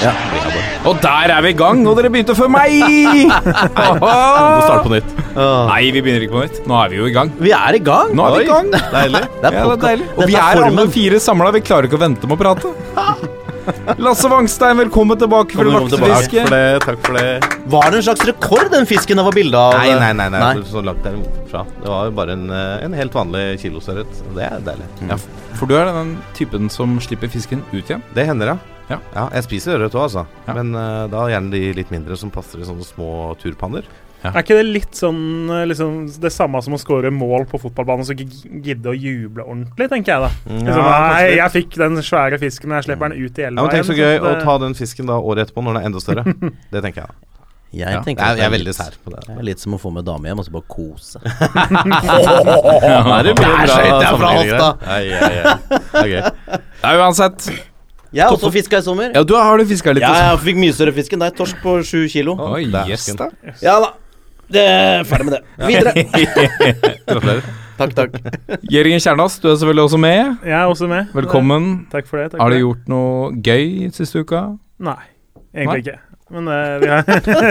Norge! Og der er vi i gang, og dere begynte før meg! Må starte på nytt. Nei, vi begynner ikke på nytt. Nå er vi jo i gang. Vi er i gang! Nå er vi i gang. Deilig. Ja, det er deilig. Og vi er alle fire samla. Vi klarer ikke å vente med å prate. Lasse Wangstein, velkommen tilbake fra Velkommen laksefiske. Takk for det. takk for det Var det en slags rekord, den fisken det var bilde av? Nei, nei, nei, nei, så langt derfra. Det var jo bare en, eh, en helt vanlig kilosørret. Det er deilig. Ja, for du er den typen som slipper fisken ut igjen? Det hender, ja. Ja. jeg spiser ørret òg, altså. Ja. Men uh, da gjerne de litt mindre som passer i sånne små turpanner. Er ikke det litt sånn eh, liksom, det samme som å skåre mål på fotballbanen og så ikke gidde å juble ordentlig, tenker jeg da. Mm, Liksom, nei, jeg fikk den svære fisken, men jeg slipper den ut i Ja, elva. men Tenk så gøy det... å ta den fisken da året etterpå når den er enda større. Det tenker jeg. Jeg Ja. tenker Jeg, at jeg er veldig sær på det. Det er litt som å få med dame hjem og så bare kose. Ja, det Der skjøt jeg fra hofta. Ai, ai, ai. Det er. Nei, uansett. Jeg har også fiska i sommer. Ja, du har du fiska litt? Ja, også. jeg fikk mye større fisk enn deg. Torsk på sju kilo. Oi, yes da. Ja da. Det er ferdig med det. Videre. Gratulerer. Takk, takk. Jeringen Kjernås, du er selvfølgelig også med. Jeg er også med. Velkommen. Takk for det. Takk Har du gjort noe gøy siste uka? Nei, egentlig Nei? ikke. Men uh, vi har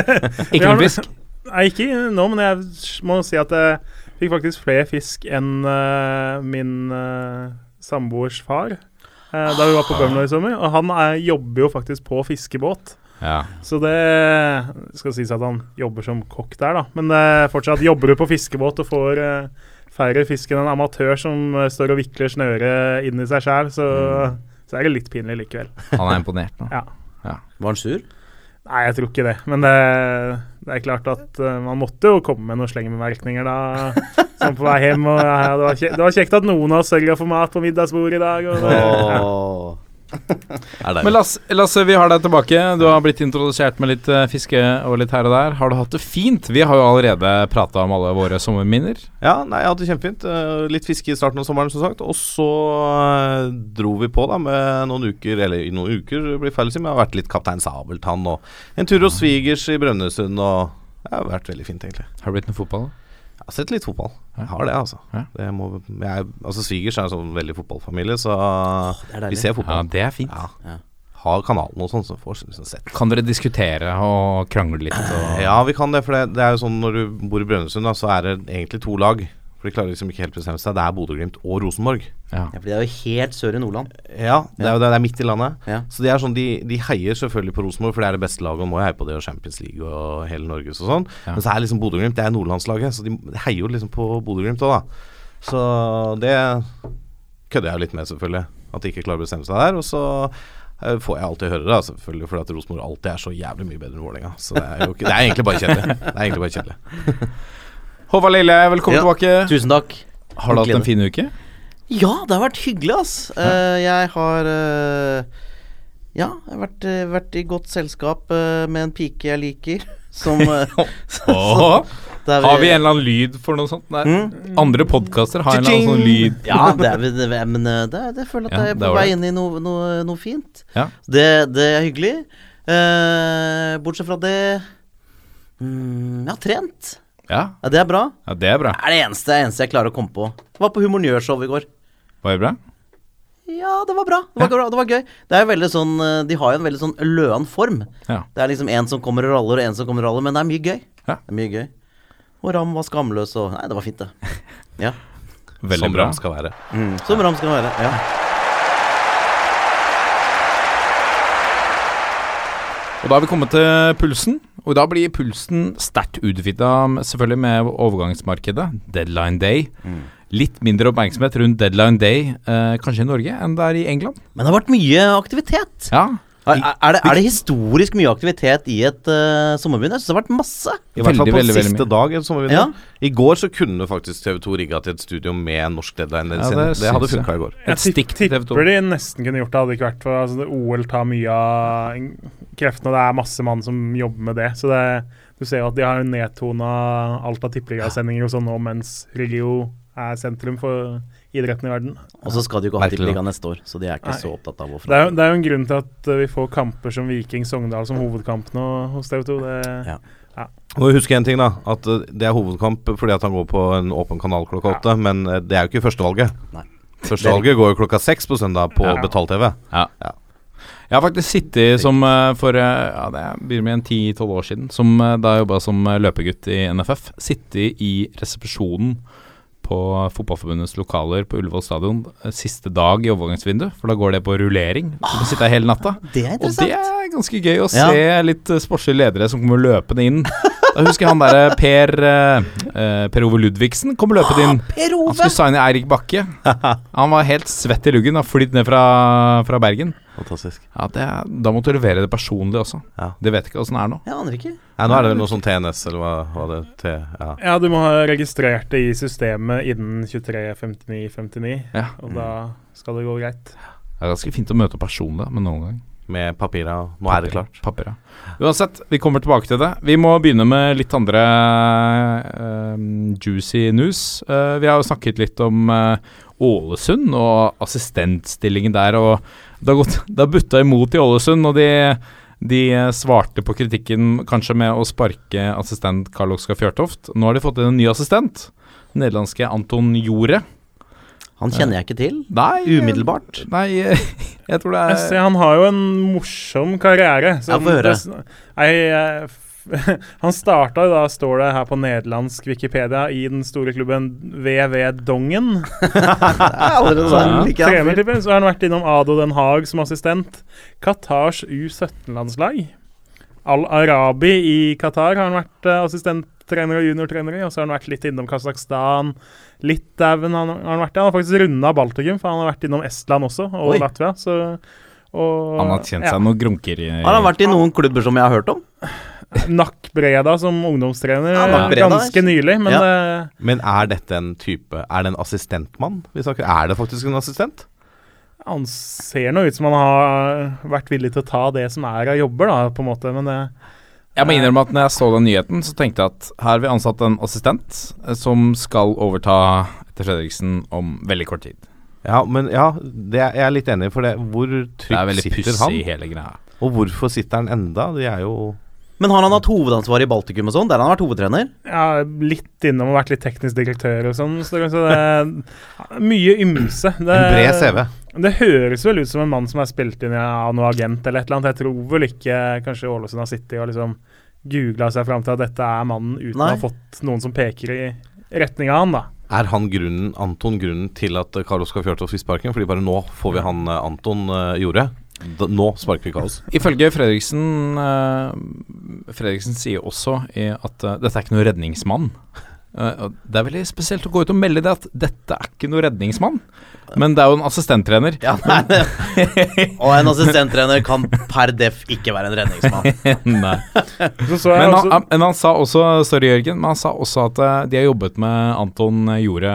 Ikke har- noe fisk? Nei, ikke nå, men jeg må si at jeg fikk faktisk flere fisk enn uh, min uh, samboers far. Eh, da vi var på Bømlo i sommer. Og han er, jobber jo faktisk på fiskebåt. Ja. Så det skal sies at han jobber som kokk der, da. Men eh, fortsatt jobber du på fiskebåt og får eh, færre fisk enn en amatør som eh, står og vikler snøret inn i seg sjæl, så, så er det litt pinlig likevel. Han er imponert nå. Ja. Var han sur? Nei, jeg tror ikke det. Men det, det er klart at uh, man måtte jo komme med noen slengebemerkninger da. Sånn på vei hjem. Og ja, det, var kjekt, det var kjekt at noen oss sørga for mat på middagsbordet i dag. Og det, ja. Men Lasse, Lasse, vi har deg tilbake. Du har blitt introdusert med litt eh, fiske og litt her og der. Har du hatt det fint? Vi har jo allerede prata om alle våre sommerminner. Ja, nei, jeg hadde det kjempefint. Eh, litt fiske i starten av sommeren, som sagt. Og så eh, dro vi på da med noen uker, eller i noen uker blir feil å si, men jeg har vært litt Kaptein Sabeltann og en tur hos svigers i Brønnøysund og Det har vært veldig fint, egentlig. Har det blitt noe fotball? Jeg har sett litt fotball. Jeg har det, altså. Det må, jeg, altså Svigers er en sånn veldig fotballfamilie, så vi ser fotball. Ja, det er fint. Ja. Har kanalen og sånn, så får vi liksom sett. Kan dere diskutere og krangle litt? Og Ja, vi kan det, for det, det er jo sånn når du bor i Brønnøysund, så er det egentlig to lag. For de klarer liksom ikke helt bestemme seg. Det er Bodø-Glimt og Rosenborg. ja. Ja, for de er jo helt sør i Nordland. Ja, det er jo det, det er midt i landet. Ja. Så de er sånn, de, de heier selvfølgelig på Rosenborg, for det er det beste laget. Og må heie på det og Champions League og hele Norges og sånn. Ja. Men så er liksom Bodø-Glimt det er nordlandslaget, så de heier jo liksom på Bodø-Glimt òg, da. Så det kødder jeg jo litt med, selvfølgelig. At de ikke klarer å bestemme seg der. Og så eh, får jeg alltid høre det, selvfølgelig, fordi at Rosenborg alltid er så jævlig mye bedre enn Vålerenga. Så det er jo ikke Det er egentlig bare kjedelig. Det er egentlig bare kjedelig. Håvard Lille, velkommen tilbake. Tusen takk. Har du hatt en fin uke? Ja, det har vært hyggelig, ass. Uh, jeg har uh, Ja, jeg har vært, eh, vært i godt selskap uh, med en pike jeg liker. Som eh, vi, har vi en eller annen lyd for noe sånt? Mm? Andre podkaster har en eller annen sånn lyd. Ja, det, er, det, er- men det, det føler at Ja, jeg er på vei inn i noe, noe, noe fint. Ja. Det, det er hyggelig. Bortsett fra det mm, Jeg har trent. Ja, Ja, det er bra. ja det er bra. Det er det eneste, eneste jeg klarer å komme på. Var på Humornjør-show i går. Var det bra? Ja, det var bra. Det var, bra. det var gøy. Det er jo veldig sånn eh, De har jo en veldig sånn løan form. Ja. Det er liksom en som kommer og raller, og en som kommer og raller, men det er mye gøy. Ja. Det er mye gøy. Og Ram var skamløs og Nei, det var fint, det. Ja. Veldig Som bra. Ram skal være. Mm. Som Ram skal være. Ja. Og da har vi kommet til pulsen. Og da blir pulsen sterkt utvidet, selvfølgelig med overgangsmarkedet. Deadline day. Litt mindre oppmerksomhet rundt deadline day, eh, kanskje i Norge, enn det er i England. Men det har vært mye aktivitet. Ja, Er, er, det, er det historisk mye aktivitet i et uh, sommerbyen? Jeg syns det har vært masse. I hvert fall på veldig, siste veldig dag. i sommervinduet. Ja. I går så kunne faktisk TV 2 rigga til et studio med norsk deadline. Ja, det det, hadde funka i går. Jeg Et stikk til TV 2. tipper de nesten kunne gjort det, hadde ikke vært for altså, det, OL tar mye av kreftene, og det er masse mann som jobber med det. Så det, du ser jo at de har nedtona alt av tippeligasendinger og sånn nå, mens Rio er sentrum for idretten i verden. Og så skal de jo ikke ha tippeliga neste år, så de er ikke Nei. så opptatt av å Det er, det er jo en grunn til at eh, vi får kamper som Viking Sogndal som hovedkamp nå hos TV 2. Det, Ja. Og husk en ting, da. At uh, det er hovedkamp fordi at han går på en åpen kanal klokka åtte. Men uh, det er jo ikke førstevalget. Nei. Førstevalget går jo klokka seks på søndag på Ja. betalt-TV. Jeg har faktisk sittet som eh, for eh, ja, det blir med en 10-12 år siden, som eh, da jeg jobba som eh, løpegutt i NFF, sittet i resepsjonen på Fotballforbundets lokaler på Ullevål stadion eh, siste dag i overgangsvinduet, for da går det på rullering. Så du sitter her hele natta. Det er Og det er ganske gøy å Ja. se litt uh, sportslige ledere som kommer løpende inn. Da husker jeg han derre Per eh, eh, Per Ove Ludvigsen kom løpende inn. Per Han skulle signe Eirik Bakke. Han var helt svett i luggen, har flydd ned fra, fra Bergen. Fantastisk. Ja, det er, Da måtte du levere det personlig også. Ja. Det vet ikke åssen det er nå. Jeg aner ikke. Nei, nå er det vel noe sånn TNS, eller hva hva det? T, ja. ja, du må ha registrert det i systemet innen 23.59.59, Ja. og da skal det gå greit. Det er ganske fint å møte personlig, men noen gang. Med papira. Nå er det klart. Papira. Uansett, vi kommer tilbake til det. Vi må begynne med litt andre uh, juicy news. Uh, vi har jo snakket litt om eh, Ålesund og assistentstillingen der. og Det har, gått, det har butta imot i Ålesund, og de, de svarte på kritikken kanskje med å sparke assistent Karl Oskar Fjørtoft. Nå har de fått inn en ny assistent. Nederlandske Anton Jore. Han kjenner jeg ikke til. Nei, Umiddelbart. Nei, jeg tror det Jeg er ser, han har jo en morsom karriere. Ja, få høre. det- Nei, jeg- han starta jo da, står det her på nederlandsk Wikipedia, i den store klubben VV Dongen. Allerede sånn liker jeg han fyren. trenertype. Så har han vært innom Ado Den Haag som assistent. Qatars U17-landslag. Al-Arabi i Qatar har han vært eh, assistenttrener og juniortrener i. Og så har han vært litt innom Kasakhstan. Litauen har han, har han vært i. Han har faktisk runda Baltikum, for han har vært innom Estland også, og Oi. Latvia. Så, og, Han har tjent ja. seg noen grunker i Har han vært i noen klubber som jeg har hørt om? Nakk Breda som ungdomstrener Ja, eh, ganske nylig, men Ja. eh, Men er dette en type Er det en assistentmann vi snakker Er det faktisk en assistent? han ser nå ut som han har vært villig til å ta det som er av jobber, da, på en måte. Men det, Jeg må innrømme at når jeg så den nyheten, så tenkte jeg at her har vi ansatt en assistent eh, som skal overta etter Fredriksen om veldig kort tid. Ja, men ja, det er jeg er litt enig i. For det, hvor trygt sitter han? Det er veldig pussig hele greia. Og hvorfor sitter han enda? De er jo Men har han hatt hovedansvar i Baltikum og sånn? Der har han vært hovedtrener? ja, litt innom og vært litt teknisk direktør og sånn. Så det, er mye ymse. Det, en bred CV. Det høres vel ut som en mann som er spilt inn av noe agent eller et eller annet. Jeg tror vel ikke kanskje Ålesund har sittet og liksom googla seg fram til at dette er mannen uten Nei. å ha fått noen som peker i retning av han, da. Er han grunnen, Anton grunnen til at eh, Karl Oskar Fjørtoft fikk sparken? Fordi bare nå får vi han eh, Anton uh, gjorde. Nå sparker vi Kaos. Ifølge Fredriksen uh, Fredriksen sier også at uh, dette er ikke noe redningsmann. Uh, det er veldig spesielt å gå ut og melde det at dette er ikke noe redningsmann. Men det er jo en assistenttrener. Ja, nei, det- Og en assistenttrener kan per def ikke være en redningsmann. Nei. Så så jeg Men også, han, men han sa også Sorry, Jørgen, men han sa også at eh, de har jobbet med Anton Jorde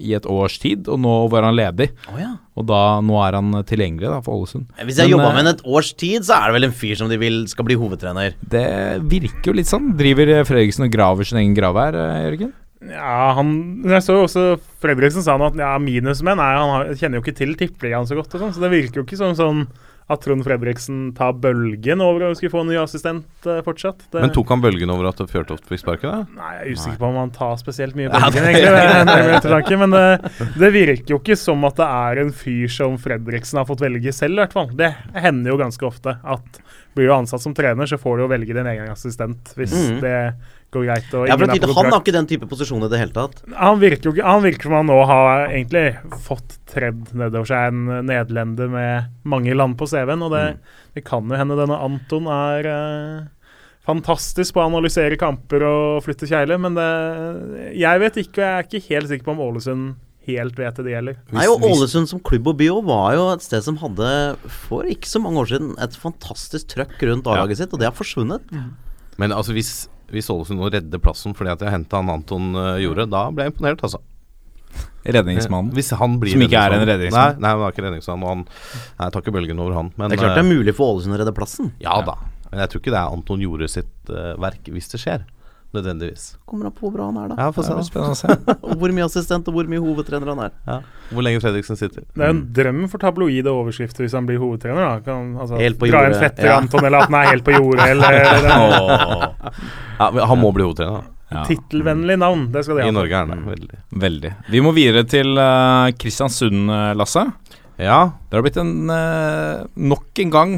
i et års tid, og nå var han ledig. Oh, ja. Og da, nå er han tilgjengelig da, for Ålesund. Hvis jeg jobba eh, med ham et års tid, så er det vel en fyr som de vil skal bli hovedtrener. Det virker jo litt sånn. Driver Fredriksen og graver sin egen grav her, eh, Jørgen? Ja, han, jeg så jo også Fredriksen sa noe at ja, minusmenn er Han har, kjenner jo ikke til tippeligaen så godt, og sånn, så det virker jo ikke som sånn at Trond Fredriksen tar bølgen over å skulle få en ny assistent eh, fortsatt. Det, Men tok han bølgen over at Fjørtoft fikk sparken? da? Nei, jeg er usikker på om han tar spesielt mye bølgen, egentlig. nærmere ettertanke, Men det, det virker jo ikke som at det er en fyr som Fredriksen har fått velge selv, i hvert fall. Det hender jo ganske ofte at blir du ansatt som trener, så får du jo velge din egen assistent hvis mm. det går greit. Og Ja, for på Han har ikke den type posisjon i det hele tatt. Han virker jo ikke Han virker som han nå har egentlig fått tredd nedover seg en nederlender med mange land på CV-en, og det, det kan jo hende denne Anton er eh, fantastisk på å analysere kamper og flytte kjegler, men det, jeg vet ikke, og jeg er ikke helt sikker på om Ålesund helt vet det, det gjelder. Nei, og Ålesund som klubb og by var jo et sted som hadde for ikke så mange år siden et fantastisk trøkk rundt A-laget sitt, og det har forsvunnet. Men altså hvis, hvis Ålesund nå redder plassen fordi at de har henta han Anton uh, Jorde, da ble jeg imponert, altså. Redningsmannen. Hvis han blir Som ikke er en redningsmann. Nei, nei, han er ikke redningsmann. Og han Nei, jeg tar ikke bølgen over han. Men Det er klart det eh, er mulig for Ålesund å redde plassen. Ja da. Men jeg tror ikke det er Anton Jorde sitt uh, verk hvis det skjer. Nødvendigvis. Kommer an på hvor bra han er, da. Ja, få se. Det spennende å se. Hvor mye assistent og hvor mye hovedtrener han er. Ja. Hvor lenge Fredriksen sitter. Det er en drøm for tabloide overskrifter hvis han blir hovedtrener. da kan, altså, Helt på jordet. Dra en fetter ja. Anton, eller at han er helt på jordet, eller Ja, men han må bli hovedtrener. da. Ja. Tittelvennlig navn. Det skal de I. Norge er han det. Veldig. Veldig. Vi må videre til uh, Kristiansund, eh, Lasse. Ja. Det har blitt en uh, Nok en gang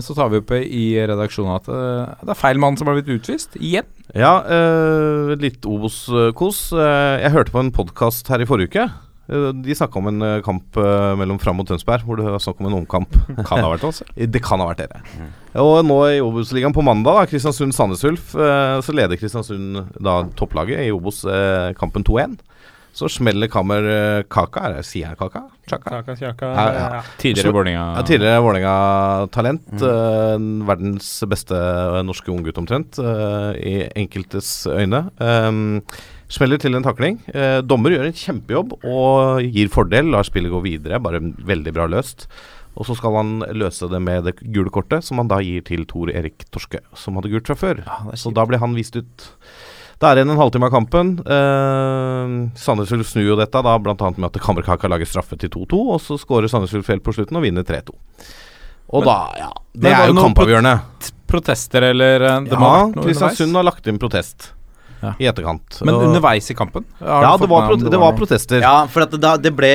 så tar vi opp i redaksjonen at eh, det er feil mann som har blitt utvist. Igjen. Ja, eh, litt Obos-kos. Eh, jeg hørte på en podkast her i forrige uke. Eh, de snakka om en eh, kamp eh, mellom Fram og Tønsberg, hvor det var snakk om en omkamp. Kan ha vært oss. Det kan ha vært dere. Og nå i Obos-ligaen på mandag, da, Kristiansund-Sandnes Ulf, eh, så leder Kristiansund da topplaget i Obos eh, kampen 2-1. Så smeller Kammer eh, Kaka, er det sier jeg Kaka? Chaka? Kaka, kjaka, Ja, ja. ja. Tidligere Vålerenga. Ja, tidligere Vålerenga-talent. eh, verdens beste eh, norske unggutt omtrent, uh, i enkeltes øyne. Um, smeller til en takling. Uh, dommer gjør en kjempejobb og gir fordel. Lar spillet gå videre. Bare veldig bra løst. Og så skal han løse det med det gule kortet, som han da gir til Tor Erik Torske, som hadde gult fra før. så da blir han vist ut. Det er igjen en halvtime av kampen. Eh, Sandnes Ulf snur jo dette, da bl.a. med at Kammerkaka lager straffe til 2-2, og så skårer Sandnes Ulf helt på slutten og vinner 3-2. Og Men- da, ja Det er jo kampavgjørende. Protester eller eh, det Ja, Kristiansund har lagt inn protest Ja. i etterkant. Men underveis i kampen? Ja, det var, pro det var protester. Ja, for at det, da, det ble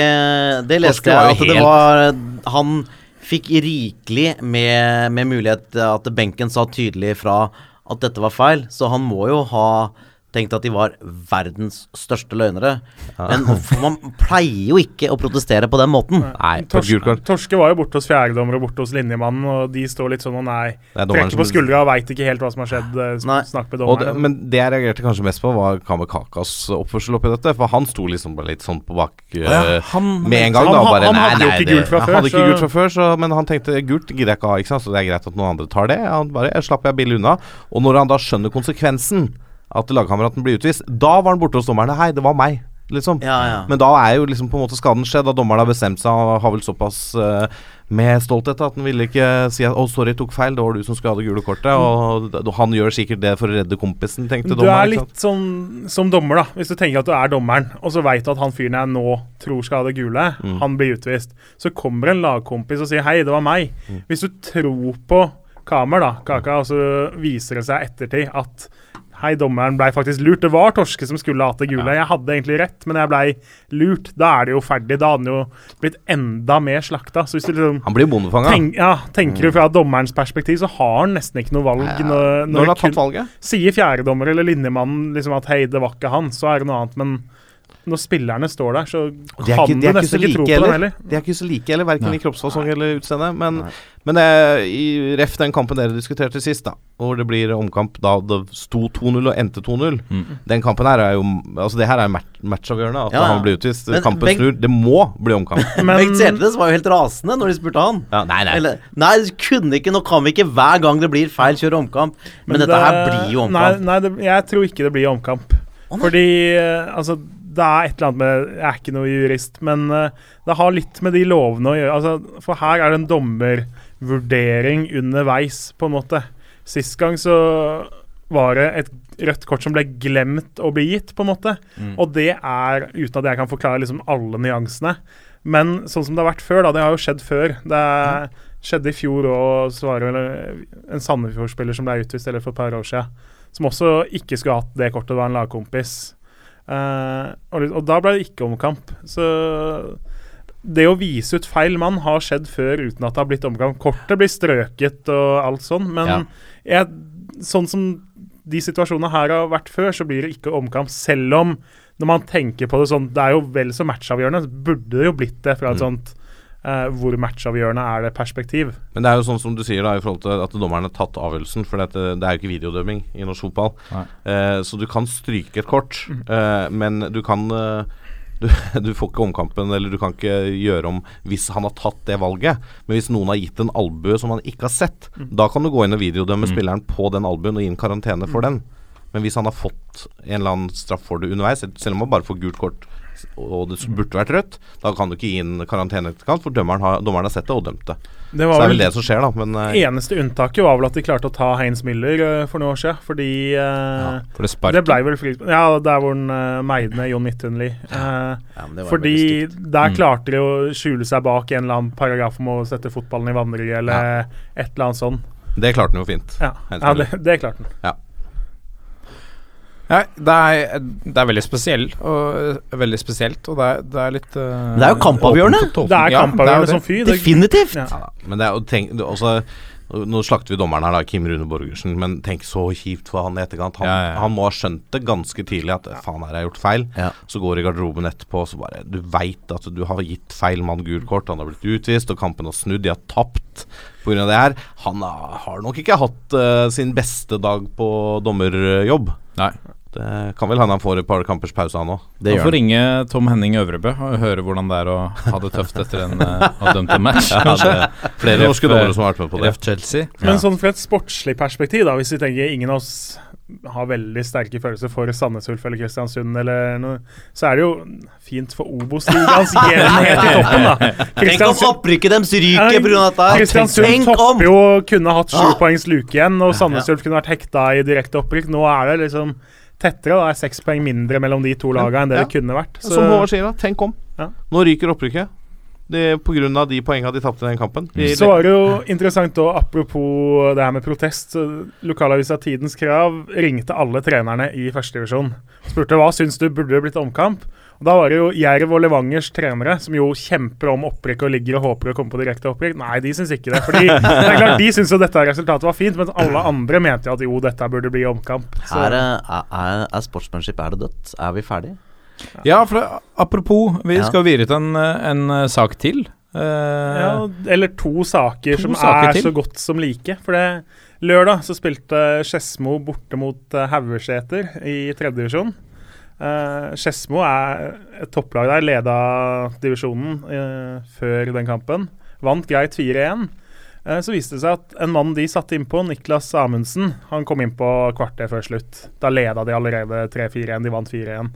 Det leste jeg at det var Han fikk rikelig med, med mulighet At benken sa tydelig fra at dette var feil, så han må jo ha tenkt at de var verdens største løgnere. Men man pleier jo ikke å protestere på den måten. Nei, på et Tors gult kort. Torske var jo borte hos fjerdedommer og borte hos linjemannen, og de står litt sånn og nei. Det er Trekker på skuldra og veit ikke helt hva som har skjedd. eh, Nei. Snakk med det, dommeren. men det jeg reagerte kanskje mest på, var Kamekakas oppførsel oppi dette. For han sto liksom bare litt sånn på bak eh, ja, han- med en gang. Han da bare, han han hadde nei, nei, ikke gult fra han før, Hadde ikke gult fra før, så, men han tenkte gult gidder jeg ikke ha, ikke sant. Så det er greit at noen andre tar det. Han bare, jeg slapp jeg billig unna. Og når han da skjønner konsekvensen, at lagkameraten blir utvist, da var han borte hos dommerne. Hei, det var meg. Liksom. Ja, ja. Men da er jo liksom på en måte skaden skjedd, da dommeren har bestemt seg og har vel såpass uh, med stolthet at han ville ikke si at 'å, sorry, tok feil, det var du som skulle ha det gule kortet'. Og han gjør sikkert det for å redde kompisen, tenkte dommeren. Du er litt sånn som dommer, da. Hvis du tenker at du er dommeren, og så veit du at han fyren jeg nå tror skal ha det gule, Mm. han blir utvist. Så kommer en lagkompis og sier 'hei, det var meg'. Mm. Hvis du tror på Kamer, da, Kaka, og så viser det seg ettertid at Hei, dommeren blei faktisk lurt. Det var Torske som skulle hatt det gule. Jeg hadde egentlig rett, men jeg blei lurt. Da er det jo ferdig. Da hadde han jo blitt enda mer slakta. Så hvis du liksom Han blir bondefanga. tenk, ja, tenker du fra dommerens perspektiv, så har han nesten ikke noe valg. når, Når han har tatt valget. Sier fjerdedommer eller linjemannen liksom at hei, det var ikke han, så er det noe annet. Men når spillerne står der, så De kan ikke, de du ikke nesten ikke tro på dem heller. De er ikke så like heller, verken Nei. i kroppsfasong eller utseende. Men, men eh, i ref den kampen dere diskuterte sist, da, hvor det blir omkamp da det sto 2-0 og endte 2-0 Mm. Den kampen her er jo Altså Det her er match matchavgjørende. At Ja, ja. han blir utvist. Men Kampen Bengt- snur. Det må bli omkamp. Men Bengt Seltnes var jo helt rasende når de spurte han. Ja, nei, nei. Eller, nei, det kunne ikke, nå kan vi ikke hver gang det blir feil, kjøre omkamp. Men, dette her blir jo omkamp. Nei, nei det, jeg tror ikke det blir omkamp. Oh. Fordi eh, altså det er et eller annet med Jeg er ikke noe jurist, men eh, det har litt med de lovene å gjøre. Altså, for her er det en dommervurdering underveis, på en måte. Sist gang så var det et rødt kort som ble glemt å bli gitt, på en måte. Og det er, uten at jeg kan forklare liksom alle nyansene Men sånn som det har vært før, da, det har jo skjedd før. Det er, skjedde i fjor òg, så var det en Sandefjord-spiller som ble utvist eller for et par år siden, som også ikke skulle hatt det kortet, det var en lagkompis. Eh, og, og da ble det ikke omkamp. Så det å vise ut feil mann har skjedd før uten at det har blitt omkamp. Kortet blir strøket og alt sånn, men Ja. jeg, sånn som de situasjonene her har vært før, så blir det ikke omkamp. Selv om, når man tenker på det sånn, det er jo vel så matchavgjørende, burde det jo blitt det fra et sånt eh, hvor matchavgjørende er det perspektiv. Men det er jo sånn som du sier da i forhold til at dommeren har tatt avgjørelsen. For det, det er jo ikke videodømming i norsk fotball. Eh, så du kan stryke et kort, uh, men du kan du, du får ikke omkampen, eller du kan ikke gjøre om hvis han har tatt det valget. Men hvis noen har gitt en albue som han ikke har sett, da kan du gå inn og videodømme spilleren på den albuen og gi en karantene for den. Men hvis han har fått en eller annen straff for det underveis, selv om han bare får gult kort og det burde vært rødt, da kan du ikke gi en karantene etterkant, for dommeren har, dommeren har sett det og dømt det. Det Så det er vel det som skjer, da. Men uh, eneste unntaket var vel at de klarte å ta Heinz Miller uh, for noen år siden, fordi eh, For det Det blei vel frispark Ja, der hvor den uh, meide ned Jon Midtønli. Eh, Ja, fordi der Mm. klarte de å skjule seg bak en eller annen paragraf om å sette fotballen i vannrygget, eller et eller annet sånn. det klarte han jo fint. Ja, ja det, det klarte den. Nei, det er, det er veldig spesiell og, veldig spesielt, og det er, det er litt uh, det er jo kampavgjørende. Det er Ja, kampavgjørende det som fy. Definitivt! Ja. Ja, men det er jo tenk, det også, Nå slakter vi dommeren her, da, Kim Rune Borgersen, men tenk så kjipt for han i etterkant. Han, Ja, ja, ja. han må ha skjønt det ganske tidlig at faen, her har jeg gjort feil. Ja. Så går i garderoben etterpå, så bare Du veit at du har gitt feil mann gult kort, han har blitt utvist, og kampen har snudd, de har tapt pga. det her. Han har, har nok ikke hatt uh, sin beste dag på dommerjobb. Nei. Det kan vel hende han får et par kampers pause, han òg. Det gjør får han. ringe Tom Henning Øvrebø og høre hvordan det er å ha det tøft etter en uh, dømt en match. Ja, Kanskje det- flere norske dommere som har vært med på det. Ref Chelsea. Men sånn fra et sportslig perspektiv, da, hvis vi tenker ingen av oss har veldig sterke følelser for Sandnes Ulf eller Kristiansund eller noe, så er det jo fint for Obos-ligaens jevnhet i toppen, da. Tenk om opprykket deres ryker pga. dette. Kristiansund topper jo kunne hatt sju Ah. poengs luke igjen, og Sandnes Ulf kunne vært hekta i direkte opprykk. Nå er det liksom tettere. Det er seks poeng mindre mellom de to lagene enn det Ja. det kunne vært. Så, Som Håvard sier, da. Tenk om. Ja. Nå ryker opprykket. Det På grunn av de poengene de tapte i den kampen. De, så var det jo interessant òg, apropos det her med protest. Lokalavisa Tidens Krav ringte alle trenerne i førstedivisjon. Spurte hva syns du burde blitt omkamp. Og Da var det jo Jerv og Levangers trenere, som jo kjemper om opprykk og ligger og håper å komme på direkte opprykk. Nei, de syns ikke det. Fordi det er klart, De syns jo dette resultatet var fint, mens alle andre mente at jo, dette burde bli omkamp. Så, Her er, er, er sportsmanship er det dødt. Er vi ferdige? Ja, for det, apropos, vi Ja. skal videre til en, eh, en eh, sak til. Uh, ja, eller to saker To som saker er til. så godt som like. For det lørdag så spilte Skedsmo borte mot uh, Haugeseter i tredjedivisjon. Uh, Skedsmo er et topplag der, leda divisjonen eh, før den kampen. Vant greit 4-1. Eh, så viste det seg at en mann de satte innpå, Niklas Amundsen, han kom inn på kvarter før slutt. Da leda de allerede 3-4-1, de vant 4-1.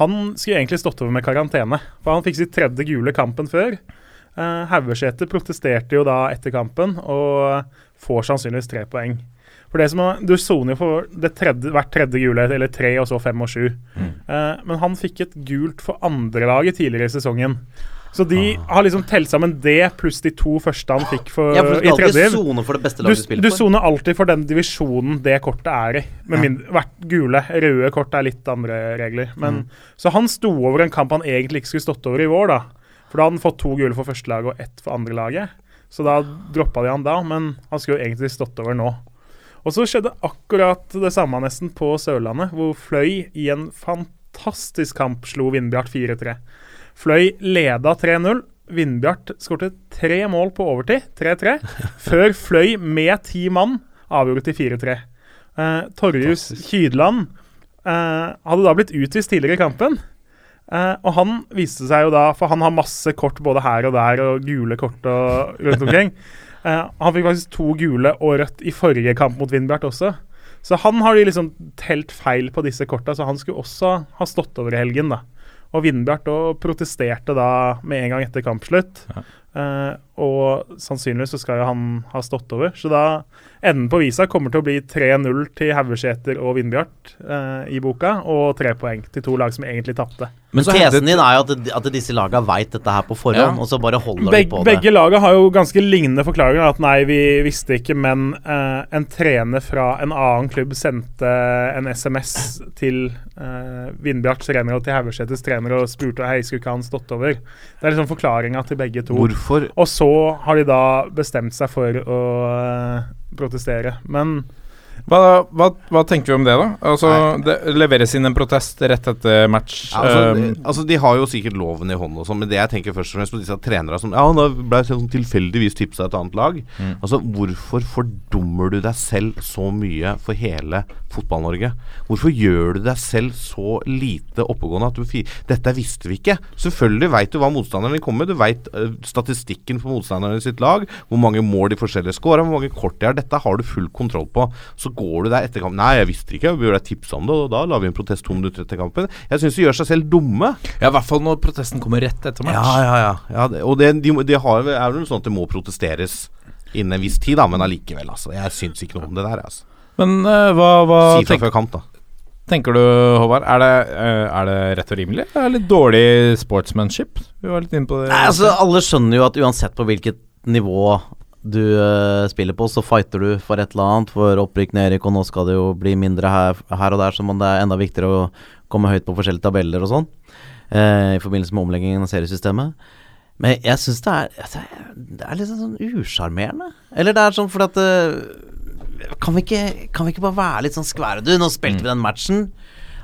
Han skulle egentlig stått over med karantene, for han fikk sitt tredje gule kampen før. Uh, protesterte jo da etter kampen og får sannsynligvis tre poeng. For det som er, Du soner jo for det tredje, hvert tredje gule, eller tre, og så fem og sju. Eh, men han fikk et gult for andrelaget tidligere i sesongen. Så de har liksom telt sammen det pluss de to første han fikk for, Ja, for du i tredje. sone for det beste Du, laget du du spiller for. soner alltid for den divisjonen det kortet er i. Med mindre, hvert gule. Røde kort er litt andre regler. Men, Så han sto over en kamp han egentlig ikke skulle stått over i vår, da. For da hadde han fått to gule for førstelaget og ett for andrelaget. Så da droppa de han da, men han skulle jo egentlig stått over nå. Og så skjedde akkurat det samme nesten på Sørlandet, hvor Fløy i en fantastisk kamp slo Vindbjart 4-3. Fløy leda 3-0. Vindbjart skåret tre mål på overtid, 3-3, før Fløy med ti mann avgjorde til 4-3. Eh, Torjus Kydland eh, hadde da blitt utvist tidligere i kampen. Uh, og han viste seg jo da, for han har masse kort både her og der, og gule kort og rundt omkring. Eh, han fikk faktisk to gule og rødt i forrige kamp mot Vindbjart også. Så han har de liksom telt feil på disse korta, så han skulle også ha stått over i helgen, da. Og Vindbjart da protesterte da med en gang etter kampslutt. Eh, og sannsynligvis så skal jo han ha stått over. Så da enden på visa kommer til å bli 3-0 til Haugeseter og Vindbjart uh, i boka, og tre poeng til to lag som egentlig tapte. Men tesen din er jo at, at disse laga veit dette her på forhånd, Ja. og så bare holder Beg, de på det. begge laga har jo ganske lignende forklaringer. At nei, vi visste ikke, men uh, en trener fra en annen klubb sendte en SMS til uh, Vindbjarts trener og til Haugesetes trener og spurte hei, skulle ikke han stått over. Det er liksom forklaringa til begge to. Hvorfor Og så har de da bestemt seg for å uh, protestere. Men Hva, hva, hva tenker vi om det, da? Altså, det leveres inn en protest rett etter match. Ja, altså, Um, de, altså, De har jo sikkert loven i hånden, og sånn, men det jeg tenker først og fremst på disse trenerne som Ja, nå ble sånn tilfeldigvis tipsa et annet lag. Mm. Altså, Hvorfor fordummer du deg selv så mye for hele Fotball-Norge? Hvorfor gjør du deg selv så lite oppegående at du Dette visste vi ikke. Selvfølgelig veit du hva motstanderen kommer med. Du veit statistikken for motstanderen i sitt lag, hvor mange mål de forskjellige scorer, hvor mange kort de har. Dette har du full kontroll på. Så går du der etter kampen Nei, jeg visste ikke, vi burde tipsa om det, og da la vi en protest to minutter etter kampen. Jeg syns de gjør seg selv dumme. ja, i hvert fall når protesten kommer rett etter match. Ja, ja, ja. ja det, og det, de, de har, er vel sånn at det må protesteres innen en viss tid, da, men allikevel, altså. Jeg syns ikke noe om det der, altså. Men uh, hva, hva Si fra før kamp, da. tenker du, Håvard? Er det, eh, er det rett og rimelig? Det er litt dårlig sportsmanship? Vi var litt inne på det. Nei, altså Alle skjønner jo at uansett på hvilket nivå du uh, spiller på, så fighter du for et eller annet. For opprykk, Erik og nå skal det jo bli mindre her, her og der, så det er enda viktigere å komme høyt på forskjellige tabeller og sånn. uh, I forbindelse med omleggingen av seriesystemet. Men jeg syns det er altså, Det er litt sånn usjarmerende. Eller det er sånn fordi at eh, kan vi, ikke, kan vi ikke bare være litt sånn skvære? Du, nå spilte vi den matchen.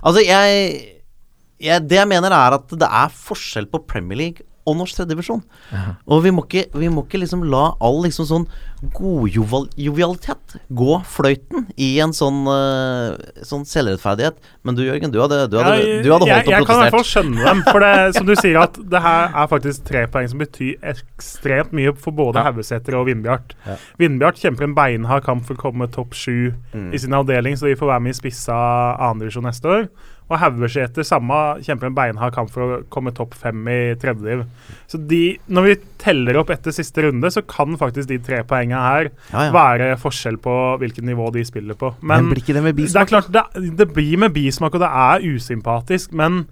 Altså, jeg, jeg Det jeg mener, er at det er forskjell på Premier League og norsk tredjedivisjon. Og vi må, ikke, vi må ikke liksom la all liksom sånn godjovialitet gå fløyten i en sånn, uh, sånn selvrettferdighet. Men du Jørgen, du hadde, du hadde, du hadde jeg, holdt og jeg kan i hvert fall skjønne dem. For det, som du sier, at det her er faktisk tre poeng som betyr ekstremt mye for både Ja. Haugesæter og Vindbjart. Vindbjart kjemper en beinhard kamp for å komme topp sju Mm. i sin avdeling, så de får være med i spissa andredivisjon neste år. Og Haugesæter samme kjemper en beinhard kamp for å komme topp fem i tredjediv. Så de, når vi teller opp etter siste runde, så kan faktisk de tre poengene her Ja, ja. være forskjell på hvilket nivå de spiller på. Men, blir ikke det med det er klart, det, det blir med bismak, og det er usympatisk, men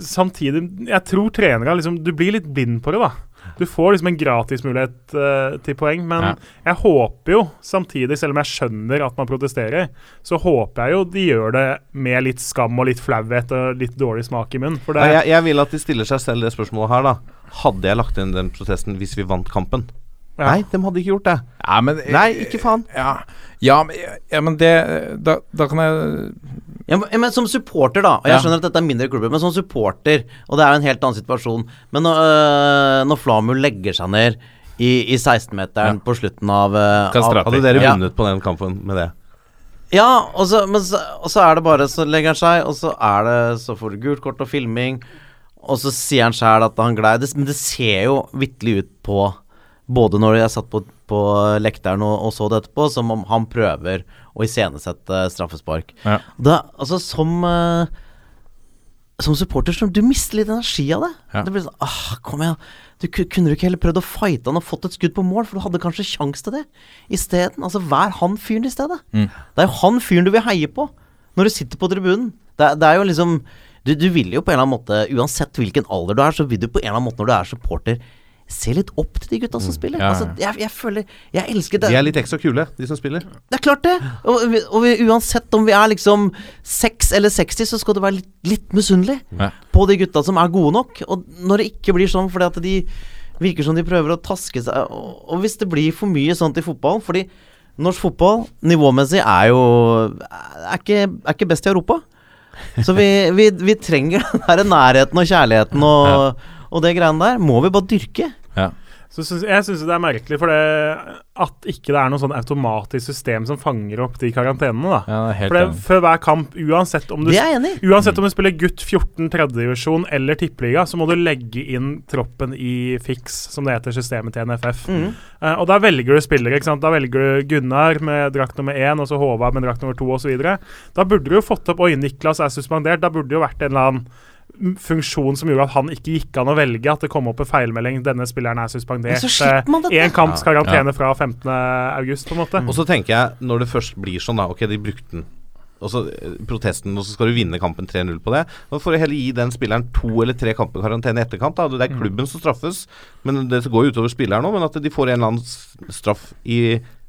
samtidig Jeg tror trenere liksom Du blir litt blind på det, da. Du får liksom en gratismulighet uh, til poeng, men Ja. jeg håper jo samtidig, selv om jeg skjønner at man protesterer, så håper jeg jo de gjør det med litt skam og litt flauhet og litt dårlig smak i munnen. For det, jeg, jeg vil at de stiller seg selv det spørsmålet her, da. Hadde jeg lagt inn den protesten hvis vi vant kampen? Ja. Nei, de hadde ikke gjort det. Ja, men, Nei, ikke faen. Ja, ja, men, ja, men det da, da kan jeg Ja, men, men som supporter, da. Og jeg skjønner at dette er mindre klubber, men som supporter, og det er jo en helt annen situasjon Men når, øh, når Flamu legger seg ned i, i 16-meteren på slutten av, øh, av Hadde dere Ja. vunnet på den kampen med det? Ja, og så, men så, og så er det bare Så legger han seg, og så er det Så får du gult kort og filming, og så sier han sjæl at han glei. Men det ser jo vitterlig ut på Både når jeg satt på, på lekteren og, og så det etterpå, som om han prøver å iscenesette straffespark. Ja. Da, altså, som uh, Som supporter så du mister litt energi av det. Ja. Det blir sånn ah, Kom igjen. Du kunne du ikke heller prøvd å fighte han og fått et skudd på mål, for du hadde kanskje sjans til det isteden. Altså, vær han fyren i stedet. Mm. Det er jo han fyren du vil heie på når du sitter på tribunen. Det, det er jo liksom du, du vil jo på en eller annen måte, uansett hvilken alder du er, så vil du på en eller annen måte når du er supporter, se litt opp til de gutta som spiller. Ja, ja. Altså, jeg, jeg føler Jeg elsker det. De er litt ekstra kule, de som spiller. Det er klart det. Og, og vi, uansett om vi er liksom 6 eller 60, så skal du være litt, litt misunnelig Ja. på de gutta som er gode nok. Og når det ikke blir sånn fordi at de virker som de prøver å taske seg Og, og hvis det blir for mye sånt i fotball Fordi norsk fotball nivåmessig er jo Er ikke, er ikke best i Europa. Så vi, vi, vi trenger den der nærheten og kjærligheten og, og det greiene der. Må vi bare dyrke. Ja. Så syns- jeg syns det er merkelig for det at ikke det er noe sånn automatisk system som fanger opp de karantenene. da. Ja, For det. Før hver kamp, uansett om du, uansett om du spiller gutt 14 tredjedivisjon eller tippeliga, så må du legge inn troppen i fiks, som det heter systemet til NFF. Mm. Uh, og da velger du spillere. ikke sant? Da velger du Gunnar med drakt nummer én, og så Håvard med drakt nummer to osv. Da burde du jo fått opp Oi, Niklas er suspendert. Da burde det jo vært en eller annen funksjon som gjorde at han ikke gikk an å velge. At det kom opp en feilmelding. Denne spilleren er suspendert. Én kamps karantene fra 15. august, på en måte. Og så tenker jeg, når det først blir sånn, da Ok, de brukte den. Og så eh, protesten, og så skal du vinne kampen 3-0 på det. Da får du heller gi den spilleren to eller tre kamper karantene i etterkant. Da. Det er klubben som straffes, men det går jo utover spilleren òg. Men at de får en eller annen straff i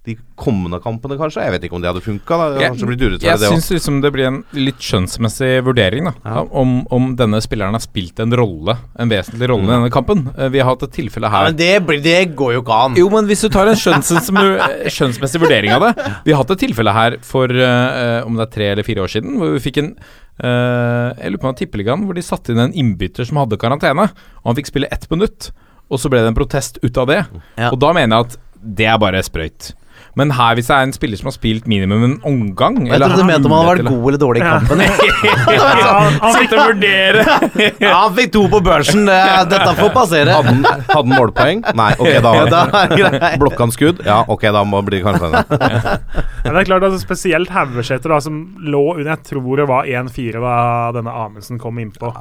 de kommende kampene, kanskje. Jeg vet ikke om det hadde funka. Jeg, jeg det syns liksom det blir en litt skjønnsmessig vurdering, da. Ja. Om, om denne spilleren har spilt en rolle, en vesentlig rolle i denne kampen. Eh, Vi har hatt et tilfelle Ja, her men det, blir, det går jo ikke an. Jo, men hvis du tar en skjønnsmessig, skjønnsmessig vurdering av det Vi har hatt et tilfelle her for uh, om det er tre eller fire år siden, hvor vi fikk en uh, Jeg lurer på om det var Tippeligaen, hvor de satte inn en innbytter som hadde karantene. Og han fikk spille ett minutt, og så ble det en protest ut av det. Ja. Og da mener jeg at det er bare sprøyt. Men her, hvis det er en spiller som har spilt minimum en omgang Jeg trodde du mente om han har vært god eller dårlig i kampen. Ja, han fikk Sitte og vurdere! Ja, han fikk to på børsen. Dette får passere. Hadde han, målpoeng? Nei, ok, da, da det. Blokka han skudd? Ja, ok, da må det bli karantene. Men det er klart, altså, Spesielt Haugesæter, som lå under Jeg tror det var 1-4 da denne Amundsen kom innpå.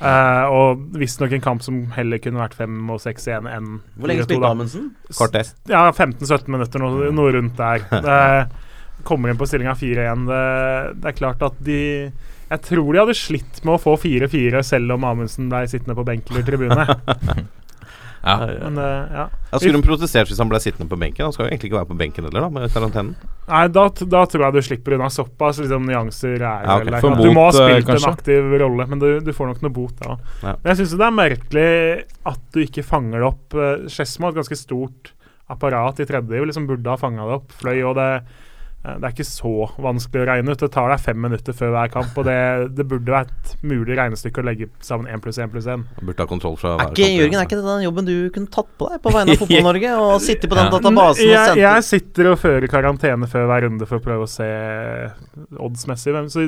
Uh, og visstnok en kamp som heller kunne vært 5 og 6-1 enn Hvor lenge spilte Amundsen? Amundsen? Kvarter. Ja, 15-17 minutter, noe, noe rundt der. Det kommer inn på stillinga 4-1. Det, det er klart at de Jeg tror de hadde slitt med å få 4-4 selv om Amundsen ble sittende på benk eller tribune. Ja. Men eh, ja. Ja, skulle hun protestert hvis han ble sittende på benken? Han skal jo egentlig ikke være på benken heller, da, med karantenen. Nei, da, da tror jeg du slipper unna såpass liksom, nyanser. Er, Ja, okay. eller, For du må ha spilt kanskje? en aktiv rolle, men du, du får nok noe bot da. Ja. Men jeg syns det er merkelig at du ikke fanger det opp. Uh, Skedsmo har et ganske stort apparat i tredje, liksom burde ha fanga det opp. Fløy, og det, eh, det er ikke så vanskelig å regne ut. Det tar deg fem minutter før hver kamp, og det, det burde være et mulig regnestykke å legge sammen én pluss én pluss én. Burde ha kontroll fra Er hver kamp. Jørgen, er ikke det den jobben du kunne tatt på deg på vegne av Fotball-Norge? Og sitte på den databasen og Jeg, sende jeg sitter og fører karantene før hver runde for å prøve å se oddsmessig. hvem- Så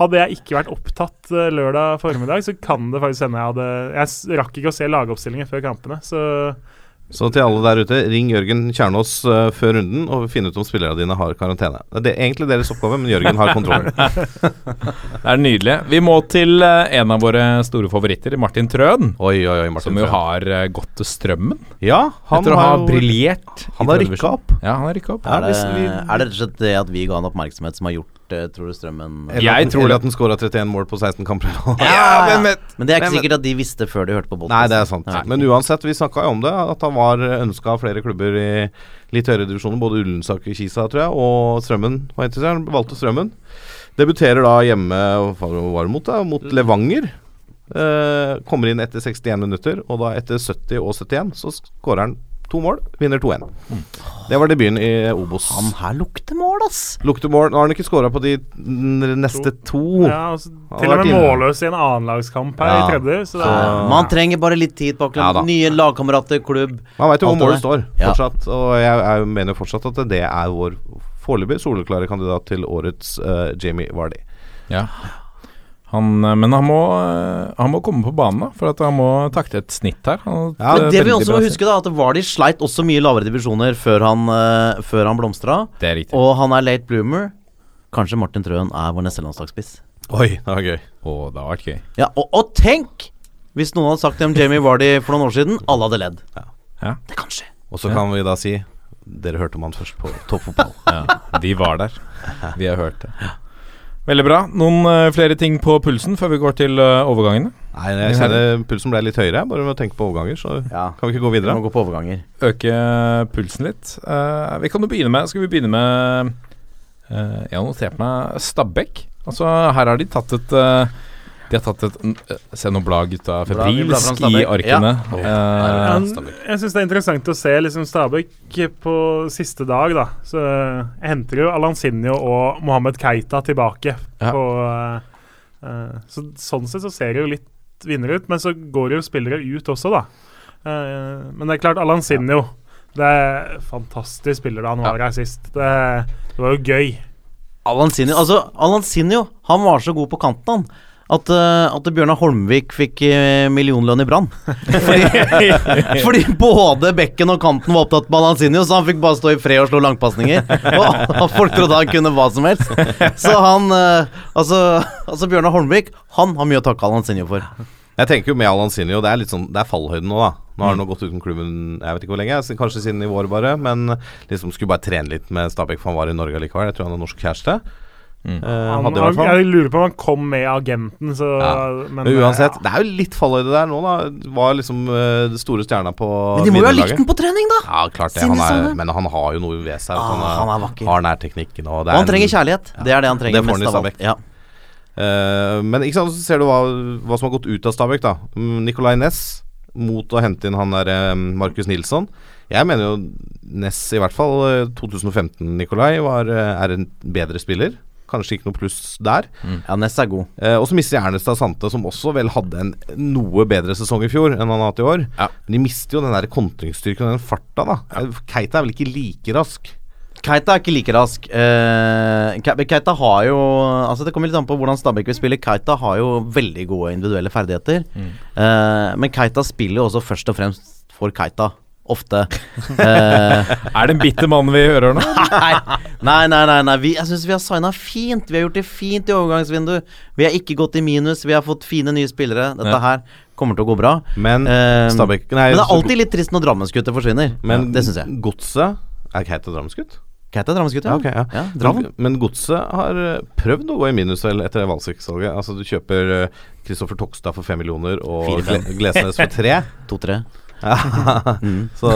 hadde jeg ikke vært opptatt eh, lørdag formiddag, så kan det faktisk hende jeg hadde Jeg rakk ikke å se lagoppstillingen før kampene, så Så til alle der ute, ring Jørgen Kjernås uh, før runden og finn ut om spillerne dine har karantene. Det er egentlig deres oppgave, men Jørgen har kontroll. Det er nydelig. Vi må til uh, en av våre store favoritter, Martin Trøen. Oi, oi, oi, Martin. Som jo har uh, gått til Strømmen Ja, han etter å ha har briljert. Han har rykka opp. Ja, han har rykka opp. Er det, er det rett og slett det at vi ga han oppmerksomhet som har gjort tror du, Strømmen Eller Jeg tror eller det. at den skåra 31 mål på 16 kamper. Ja, men- men- Men det er ikke men- sikkert at de visste før de hørte på Nei, det er sant. Men uansett, vi snakka jo om det, at han var ønska av flere klubber i litt høyere divisjoner. Både Ullensaker, Kisa, tror jeg, og Strømmen var interessert. Han valgte Strømmen. Debuterer da hjemme var mot, da? mot Levanger. Eh, kommer inn etter 61 minutter, og da etter 70 og 71 så skårer han to mål. Vinner 2-1. Det var debuten i Obos. Han her lukter mål, ass! Lukter mål. Nå har han ikke skåra på de neste to. ja, altså, Til og med inne. målløs i en annenlagskamp her Ja. i tredje. Så det Så- er, Man trenger bare litt tid bak Ja. Nye lagkamerater, klubb. Man veit jo hvor målet står, Ja. fortsatt. Og jeg, jeg mener fortsatt at det er vår foreløpig soleklare kandidat til årets uh, Jamie Vardy. Ja. Han, eh, men han må, eh, han må komme på banen, da, for at han må takte et snitt her. Han, Ja, det, det vi også må huske, da at Vardy sleit også mye lavere divisjoner før han, uh, før han blomstra. Det er riktig. Og han er late bloomer. Kanskje Martin Trøen er vår neste landslagsspiss. Oi, det var gøy. Å, det har vært gøy. Ja, og, og tenk hvis noen hadde sagt det om Jamie Vardy for noen år siden. Alle hadde ledd. Ja. Det kan skje. Og så kan vi da si dere hørte om han først på toppfotball. Ja, vi var der. Vi har hørt det. Veldig bra. Noen uh, flere ting på pulsen før vi går til uh, overgangene? Nei, jeg kjenner pulsen ble litt høyere, bare med å tenke på overganger, så Ja. kan vi ikke gå videre? Vi må gå på overganger. Øke pulsen litt. Uh, vi kan jo begynne med Skal vi begynne med eh, Jeg har notert meg Stabæk. Altså, her har de tatt et eh, De har tatt et uh, Se nå blar gutta febrilsk i arkene. Ja. Eh, Han, jeg syns det er interessant å se liksom Stabæk på siste dag. da Så Jeg henter jo Alansinho og Mohammed Keita tilbake. Ja. På, eh, eh, så Sånn sett så ser det jo litt vinner ut, men så går jo spillere ut også, da. Uh, men det er klart, Alansinho Det er fantastisk spiller da han var her sist. Det, det var jo gøy. Alansinho Altså, Alansinho, han var så god på kanten, han. At, eh, at Bjørnar Holmvik fikk eh, millionlønn i Brann. Fordi, fordi både bekken og kanten var opptatt med Alansinho, så han fikk bare stå i fred og slå langpasninger. Og, folk trodde han kunne hva som helst. Så han eh, Altså, altså Bjørnar Holmvik, han har mye å takke Alansinho for. Jeg tenker jo med Alansinho, det er litt sånn Det er fallhøyden nå, da. Nå har han gått uten klubben jeg vet ikke hvor lenge, kanskje siden i vår bare. Men liksom skulle bare trene litt med Stabæk, for han var i Norge likevel. Jeg tror han har norsk kjæreste. Eh, Han, hadde i jeg lurer på om han kom med agenten, så Ja. Men, Men uansett, ja. det er jo litt fallhøyde der nå, da. Var liksom uh, det store stjerna på Men de må jo ha likt den på trening, da! Ja, klart det. Han er, men han har jo noe ved seg. Ah, han, han er vakker. Har nær teknikken. Og, Og han er trenger kjærlighet. kjærlighet. Det er det han trenger Det får han mest i av alt. Ja. Uh, men ikke sant, så ser du hva, hva som har gått ut av Stabæk, da. Mm, Nicolay Næss mot å hente inn han der eh, Markus Nilsson. Jeg mener jo Næss, i hvert fall eh, 2015-Nicolay, var, eh, er en bedre spiller. Kanskje ikke noe pluss der. ja, Ness er god. Eh, og så mister Ernestad Sante, som også vel hadde en noe bedre sesong i fjor enn han har hatt i år. Ja. Men de mister jo den der kontringsstyrken og den farta, da. Ja. Keita er vel ikke like rask? Keita er ikke like rask. Eh, Ke- Keita har jo Altså Det kommer litt an på hvordan Stabæk vil spille. Keita har jo veldig gode individuelle ferdigheter. Eh, men Keita spiller jo også først og fremst for Keita. Ofte. Eh, Er det en bitter mann vi hører nå? nei, nei, nei. nei, nei. Vi, jeg syns vi har signa fint. Vi har gjort det fint i overgangsvindu. Vi har ikke gått i minus. Vi har fått fine nye spillere. Dette Ja. her kommer til å gå bra. Men Eh, Stabæk nei, men det er alltid litt trist når Drammensgutter forsvinner. Men det syns jeg. Godset Er Keita Drammensgutt? Keita er Drammensgutt, Ja, Okay, ja. ja Drammen. Men Godset har eh, prøvd å gå i minus etter Valsvik-salget. Altså Du kjøper Kristoffer Tokstad for fem millioner og Glesnes for tre. To-tre. Mm. Så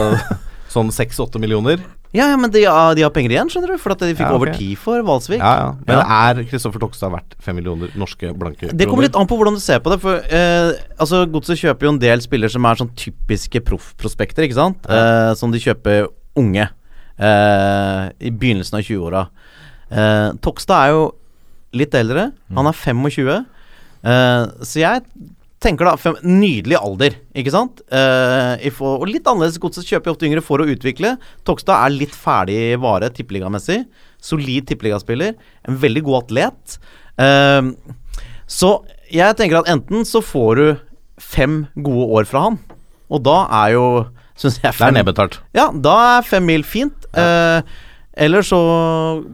sånn seks-åtte millioner. Ja, ja, men de, har- de har penger igjen, skjønner du. For at de fikk Ja, okay. over ti for Valsvik. Ja, ja. Men er Kristoffer Tokstad verdt fem millioner norske blanke Det kommer litt an på hvordan du ser på det. For eh, altså Godset kjøper jo en del spillere som er sånn typiske proffprospekter, ikke sant? Eh, som de kjøper unge. Eh, I begynnelsen av 20-åra. Eh, Tokstad er jo litt eldre. Han er 25. Eh, så jeg tenker da fem, Nydelig alder, ikke sant? Eh, og litt annerledes. Godset kjøper ofte yngre for å utvikle. Tokstad er litt ferdig vare tippeligamessig. Solid tippeligaspiller. En veldig god atlet. Eh, så jeg tenker at enten så får du fem gode år fra han, og da er jo Syns jeg Det er nedbetalt. Ja, da er fem mil fint. Eh, eller så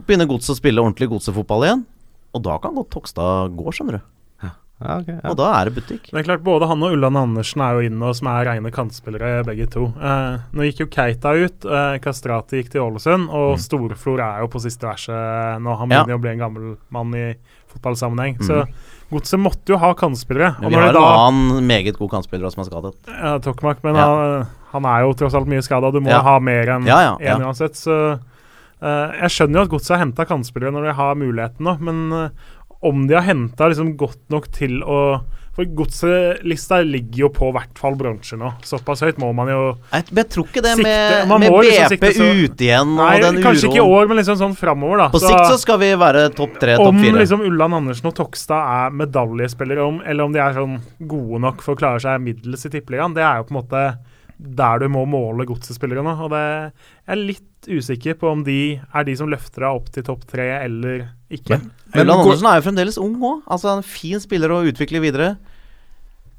begynner Godset å spille ordentlig godsefotball igjen, og da kan godt Tokstad gå, skjønner du. Ja, okay, ja. Og da er det butikk. Det er klart, Både han og Ulland Andersen er jo inne, og som er rene kantspillere, begge to. Eh, nå gikk jo Keita ut, eh, Kastrati gikk til Ålesund, og Storflor er jo på siste verset nå. Han begynner jo å bli en gammel mann i fotballsammenheng. Så Godset måtte jo ha kantspillere. Men vi har det en annen meget god kantspiller som er skadet. ja, Tokmak, men Ja. han, han er jo tross alt mye skada. Du må Ja. ha mer enn én Ja, ja, ja. uansett. Så eh, jeg skjønner jo at Godset har henta kantspillere når de har muligheten nå, men eh, om de har henta liksom godt nok til å For Godset-lista ligger jo på hvert fall bronse nå. Såpass høyt må man jo Jeg, jeg tror ikke det Sikte- med, med BP liksom sikte så- ute igjen og Nei, den kanskje ikke i år, men liksom sånn framover, da. På sikt så skal vi være topp tre, topp om fire. liksom Ulland Andersen og Tokstad er medaljespillere, om, eller om de er sånn gode nok for å klare seg middels i Tippeligaen, det er jo på en måte der du må måle godsespillere nå. Og det jeg er litt usikker på om de er de som løfter deg opp til topp tre, eller ikke. Men Ulland går- Andersen er jo fremdeles ung òg. Altså en fin spiller å utvikle videre.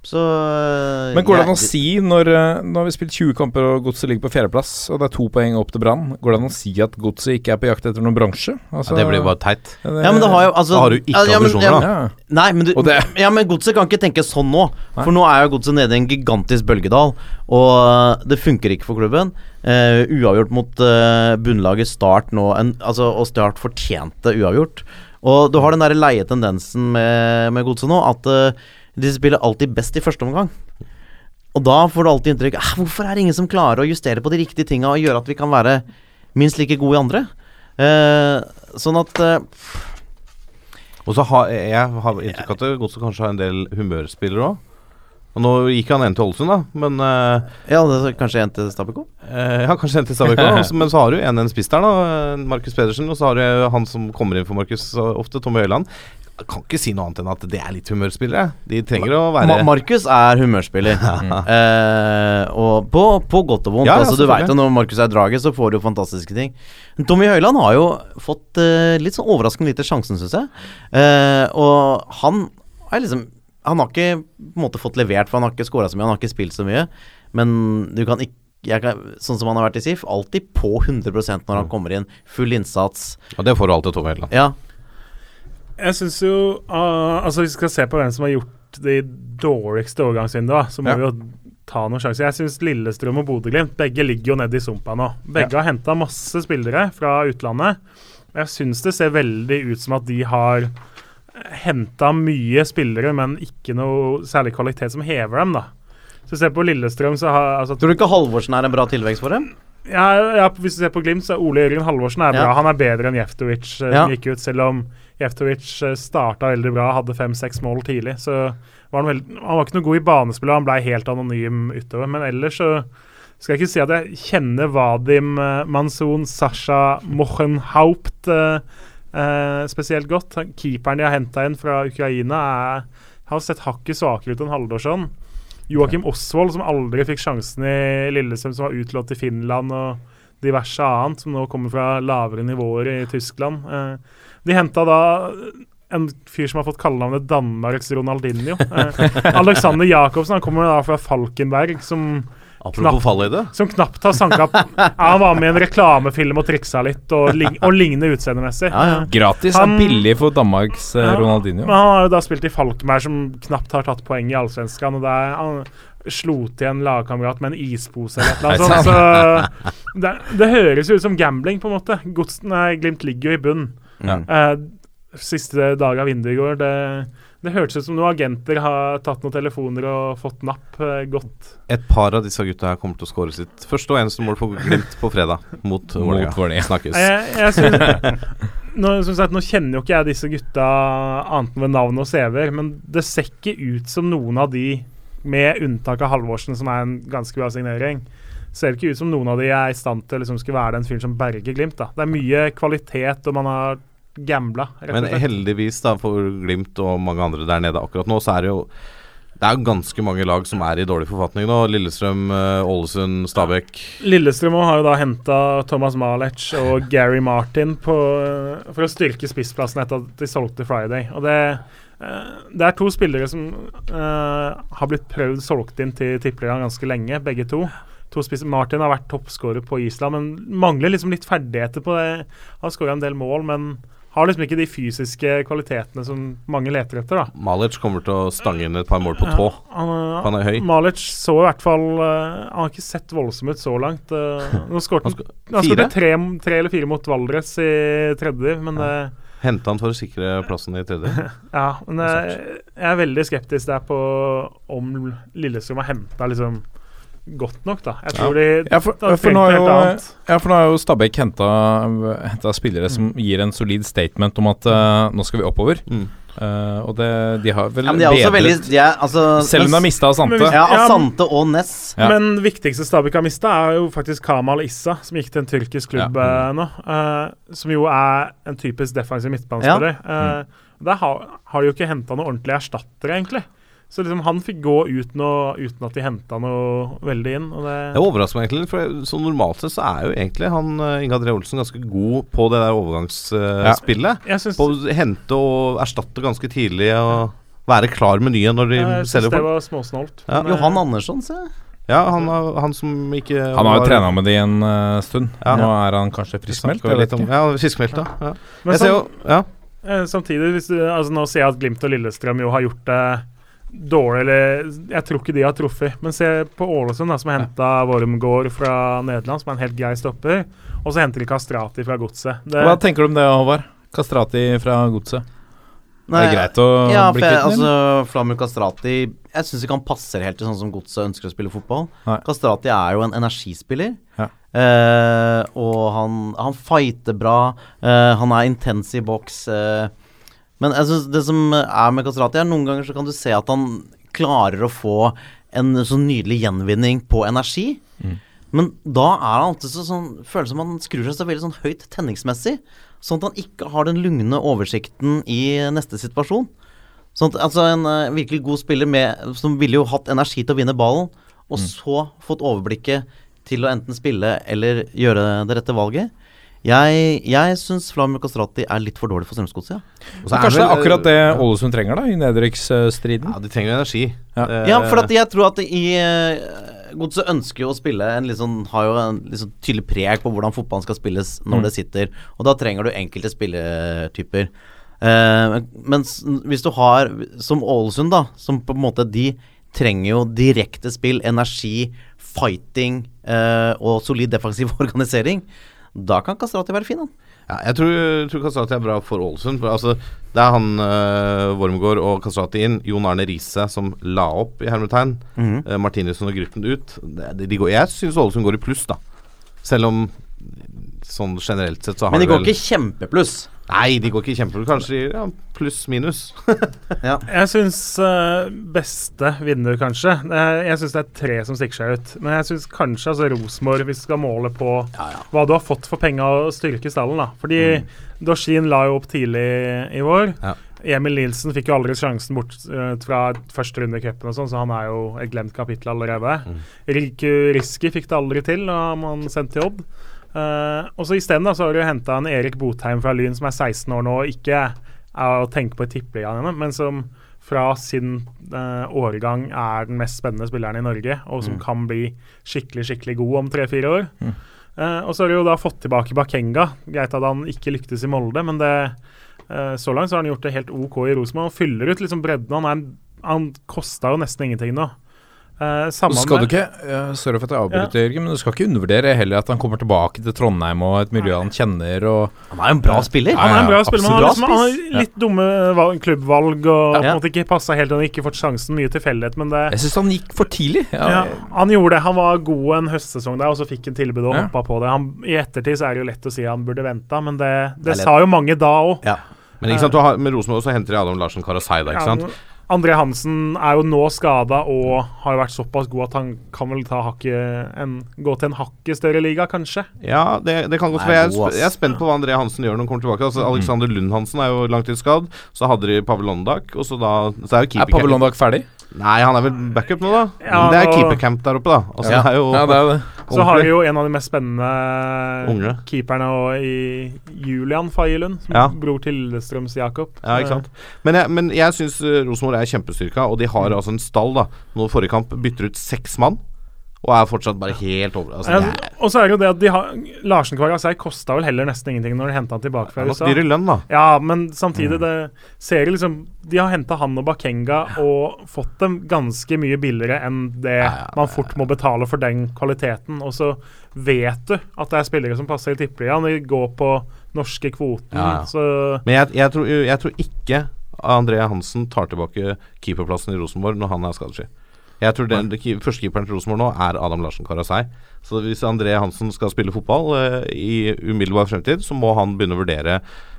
Så øh, Men går det an å si, når, når vi har spilt 20 kamper og Godset ligger på fjerdeplass, og det er to poeng opp til Brann, går det an å si at Godset ikke er på jakt etter noen bransje? Altså, Ja, det blir jo bare teit. Ja, men det har jo altså, Da har du ikke ja, ja, men- ambisjoner, ja, da. Nei, men, du, ja, men Godset kan ikke tenke sånn nå. For nå er jo Godset nede i en gigantisk bølgedal, og det funker ikke for klubben. Uh, uavgjort mot uh, bunnlaget Start nå, en, altså, og Start fortjente uavgjort. Og du har den der leie tendensen med, med Godset nå, at eh, de spiller alltid best i første omgang. Og da får du alltid inntrykk ah, Hvorfor er det ingen som klarer å justere på de riktige tinga og gjøre at vi kan være minst like gode i andre? Eh, sånn at eh, Og så har jeg har inntrykk av at Godset kanskje har en del humørspillere òg. Og nå gikk han en til Ålesund, da, men eh, Ja, det er kanskje en til Stabæk eh, Ja, kanskje en til Stabæk òg, men så har du en en spiss der, da. eh, Markus Pedersen. Og så har du han som kommer inn for Markus ofte, Tommy Høiland. Jeg kan ikke si noe annet enn at det er litt humørspillere. De trenger å være Ma Markus er humørspiller. eh, og på, på godt og vondt. Ja, altså, du vet jo Når Markus er draget, så får du jo fantastiske ting. Tommy Høiland har jo fått eh, litt sånn overraskende lite sjansen, syns jeg. Eh, og han er liksom Han har ikke på en måte fått levert, for han har ikke scora så mye, han har ikke spilt så mye. Men du kan ikke kan, sånn som han har vært i SIF, alltid på 100% når han kommer inn. Full innsats. Og det får du alltid av Tommy Høiland. Ja. Jeg syns jo uh, Altså, hvis vi skal se på hvem som har gjort de dårligste overgangsvinduene, så må Ja. vi jo ta noen sjanser. Jeg syns Lillestrøm og Bodø-Glimt begge ligger jo nede i sumpa nå. Begge har henta masse spillere fra utlandet. Jeg syns det ser veldig ut som at de har henta mye spillere, men ikke noe særlig kvalitet som hever dem, da. Så se på Lillestrøm, så har altså, Tror du ikke Halvorsen er en bra tilvekst for dem? ja, ja, Hvis du ser på Glimt, så er Ole Jørgen Halvorsen er bra. Ja. Han er bedre enn Jeftovic, eh, Ja. som gikk ut. Selv om Jeftovic eh, starta veldig bra, hadde fem-seks mål tidlig. Så var han, veld, han var ikke noe god i banespill, han blei helt anonym utover. Men ellers så skal jeg ikke si at jeg kjenner Vadim Manson Mansoun, Sasha Mochenhaupt eh, eh, spesielt godt. Keeperen de har henta inn fra Ukraina, er, har sett hakket svakere ut enn Haldorsson. Joakim Osvold, som aldri fikk sjansen i Lillestrøm, som var utlånt til Finland og diverse annet, som nå kommer fra lavere nivåer i Tyskland. Eh, de henta da en fyr som har fått kallenavnet Danmarks Ronaldinho. Eh, Alexander Jacobsen han kommer da fra Falkenberg, som Apropos fallhøyde. som knapt har sanka ja, Han var med i en reklamefilm og triksa litt, og, lig og ligner utseendemessig. Ja, ja. Gratis Han- er billig for Danmarks eh, Ja, Ronaldinho. Men han har jo da spilt i Falkenberg, som knapt har tatt poeng i Allsvenskan. Og der han slo til en lagkamerat med en ispose eller et eller Er annet sånt. Så det, det høres jo ut som gambling, på en måte. Godsen er Glimt ligger jo i bunn. Ja. Uh, siste dag av vinduet i går. Det, det hørtes ut som noen agenter har tatt noen telefoner og fått napp uh, godt. Et par av disse gutta her kommer til å skåre sitt første og eneste mål på Glimt på fredag mot Vålerenga. Snakkes. Jeg, jeg synes, nå, som sagt, nå kjenner jo ikke jeg disse gutta annet enn ved navn og CV-er, men det ser ikke ut som noen av de, med unntak av Halvorsen, som er en ganske bra signering, ser det ikke ut som noen av de er i stand til å liksom, skulle være den fyren som berger Glimt. da. Det er mye kvalitet, og man har gambla, Men heldigvis da for Glimt og mange andre der nede akkurat nå, så er det jo det er jo ganske mange lag som er i dårlig forfatning nå. Lillestrøm, eh, Ålesund, Stabæk. Lillestrøm har jo da henta Thomas Malec og Gary Martin på, for å styrke spissplassen etter at de solgte Friday. Og det, eh, det er to spillere som uh, har blitt prøvd solgt inn til Tippeligaen ganske lenge, begge to. To spisser. Martin har vært toppskårer på Island, men mangler liksom litt ferdigheter på det. Har skåra en del mål, men har liksom ikke de fysiske kvalitetene som mange leter etter. da. Malic kommer til å stange inn et par mål på tå. Han, Han er høy. Malic så i hvert fall eh, Han har ikke sett voldsom ut så langt. Uh, nå skårte Han han skåret tre, tre eller fire mot Valdres i tredje, men det Hente han for å sikre plassen i tredje. Ja, men jeg, jeg er veldig skeptisk der på om Lillestrøm har henta liksom godt nok, da. Jeg tror de Ja, for, for, nå jo, ja, for nå har jo Stabæk henta spillere som gir en solid statement om at uh, nå skal vi oppover. Mm. Uh, og det, de har vel Ja, men de er også veldig de er, altså, Selv om de har mista Asante. Men Ja, Ja, Asante og Ness. Ja. Men viktigste Stabæk har mista, er jo faktisk Kamal Issa, som gikk til en tyrkisk klubb eh, nå. Uh, som jo er en typisk defensiv midtbanespiller. Eh, Der har, har de jo ikke henta noen ordentlige erstattere, egentlig. Så liksom han fikk gå uten, å, uten at de henta noe veldig inn. Og det, Det overrasker meg egentlig litt, for så normalt sett så er jo egentlig han eh, Inge André Olsen ganske god på det der overgangsspillet. Ja. På å hente og erstatte ganske tidlig og være klar med nye når de jeg syns selger det folk. var småsnålt. Ja. Johan Andersson, se. Ja, han, har- han som ikke Han har jo trena med de en uh, stund. Ja. Nå er han kanskje friskmeldt? Jeg. Ja, friskmeldt, ja. ja. men Jeg ser jo Ja. eh, samtidig, hvis du, altså nå ser jeg at Glimt og Lillestrøm jo har gjort det dårlig, eller Jeg tror ikke de har truffet. Men se på Ålesund, da, som har henta Wormgård fra Nederland, som er en helt grei stopper. Og så henter de Kastrati fra Godset. Hva tenker du om det, Håvard? Kastrati fra Godset. Nei, det er greit å ja, bli kvitt den? altså, Flamur Kastrati Jeg syns ikke han passer helt til sånn som Godset ønsker å spille fotball. Nei. Kastrati er jo en energispiller. Ja. Eh, og han, han fighter bra. eh, han er intens i boks. eh. Men jeg synes det som er med Kastrati, er noen ganger så kan du se at han klarer å få en sånn nydelig gjenvinning på energi. Men da er han alltid så sånn Føles som han skrur seg så veldig sånn høyt tenningsmessig. Sånn at han ikke har den lugne oversikten i neste situasjon. Sånn at, altså En uh, virkelig god spiller med, som ville jo hatt energi til å vinne ballen, og så fått overblikket til å enten spille eller gjøre det rette valget. Jeg, jeg syns Flamur Kastrati er litt for dårlig for Strømsgodset. Ja. Kanskje det er akkurat det. Ålesund trenger da i nedrykksstriden? Ja, de trenger energi. Ja. Eh, Ja, for at jeg tror at i uh, Godset ønsker jo å spille en litt sånn Har jo en litt sånn tydelig preg på hvordan fotballen skal spilles når Mm. det sitter. Og da trenger du enkelte spilletyper. Uh, men hvis du har som Ålesund, da, som på en måte De trenger jo direkte spill, energi, fighting uh, og solid defensiv organisering. Da kan Kastrati være fin, han. Ja, jeg tror, tror Kastrati er bra for Ålesund. Altså, det er han uh, Wormgård og Kastrati inn. Jon Arne Riise som la opp i hermetegn. Mhm. Eh, Martinussen og Gruppen ut. Det, de, de går, jeg syns Ålesund går i pluss, da. Selv om sånn generelt sett så har Men de går vel- ikke kjempepluss. Nei, de går ikke kjempepluss. Kanskje ja, pluss-minus. Jeg syns uh, beste vinner, kanskje. Jeg syns det er tre som stikker seg ut. Men jeg syns kanskje altså Rosenborg, hvis du skal måle på hva du har fått for penga og styrke stallen, da. Fordi Dorsin la jo opp tidlig i vår. Ja. Emil Nilsen fikk jo aldri sjansen bort uh, fra første runde i cupen, og sånn, så han er jo et glemt kapittel allerede. Riku Riski fikk det aldri til da man sendte til Odd. Uh, og så Isteden har du henta en Erik Botheim fra Lyn som er 16 år nå og ikke er å tenke på i tippeligaen ennå, men som fra sin uh, årgang er den mest spennende spilleren i Norge, og som Mm. kan bli skikkelig skikkelig god om tre-fire år. Eh, og så har de jo da fått tilbake Bakenga. Greit at han ikke lyktes i Molde, men det, uh, så langt så har han gjort det helt OK i Rosenborg. Han fyller ut liksom bredden. Han, er, han kosta jo nesten ingenting nå. Eh, samme skal du ikke uh, Sorry for at jeg avbryter, Jørgen, men du skal ikke undervurdere heller at han kommer tilbake til Trondheim og et miljø han kjenner. Og, Han er jo en bra spiller. Han er en bra spiller, men han har, liksom, han har litt dumme valg, klubbvalg og på Ja. en måte ikke passa helt og ikke fått sjansen. Mye tilfeldighet, men det Jeg syns han gikk for tidlig. Ja, ja, Han gjorde det. Han var god en høstsesong der, og så fikk han tilbud og Ja. hoppa på det. Han, I ettertid så er det jo lett å si han burde venta, men det, Det det, sa jo mange da òg. Ja. Men ikke sant, du har, med Rosenborg så henter de Adam Larsen Karasei, da, ikke sant? André Hansen er jo nå skada og har jo vært såpass god at han kan vel en, gå til en hakket større liga, kanskje. Ja, det, det kan godt være. Jeg, jeg er spent på hva André Hansen gjør når han kommer tilbake. Altså, Alexander Lund Hansen er jo langtidsskadd. Så hadde de Pavel Londak, og så da så er jo Er Pavel Londak ferdig? Nei, han er vel backup nå, da. Ja, Men det er keepercamp der oppe, da. Altså, Ja. det er jo Ja, det er det. Så har vi jo en av de mest spennende Unge. keeperne i Julian Faye-Lund, som Ja. bror til Lillestrøms Jakob. Ja, ikke sant. Men jeg, men jeg syns Rosenborg er kjempestyrka, og de har Mm. altså en stall, da. Nå forrige kamp bytter ut seks mann, og er fortsatt bare helt over altså, Ja, og så er det jo det at de har Larsen Kvarasei kosta vel heller nesten ingenting når de henta han tilbake det fra USA. dyre lønn, da. Ja, men samtidig det ser liksom De har henta han og Bakenga og fått dem ganske mye billigere enn det Ja, ja, man fort må betale for den kvaliteten. Og så vet du at det er spillere som passer i tippeligaen. De går på norske kvoten, Ja, ja. så Men jeg, jeg, tror, jeg tror ikke André Hansen tar tilbake keeperplassen i Rosenborg når han er skadesky. Jeg tror den, den ke- Førstekeeperen til Rosenborg nå er Adam Larsen Karasei. Så hvis André Hansen skal spille fotball eh, i umiddelbar fremtid, så må han begynne å vurdere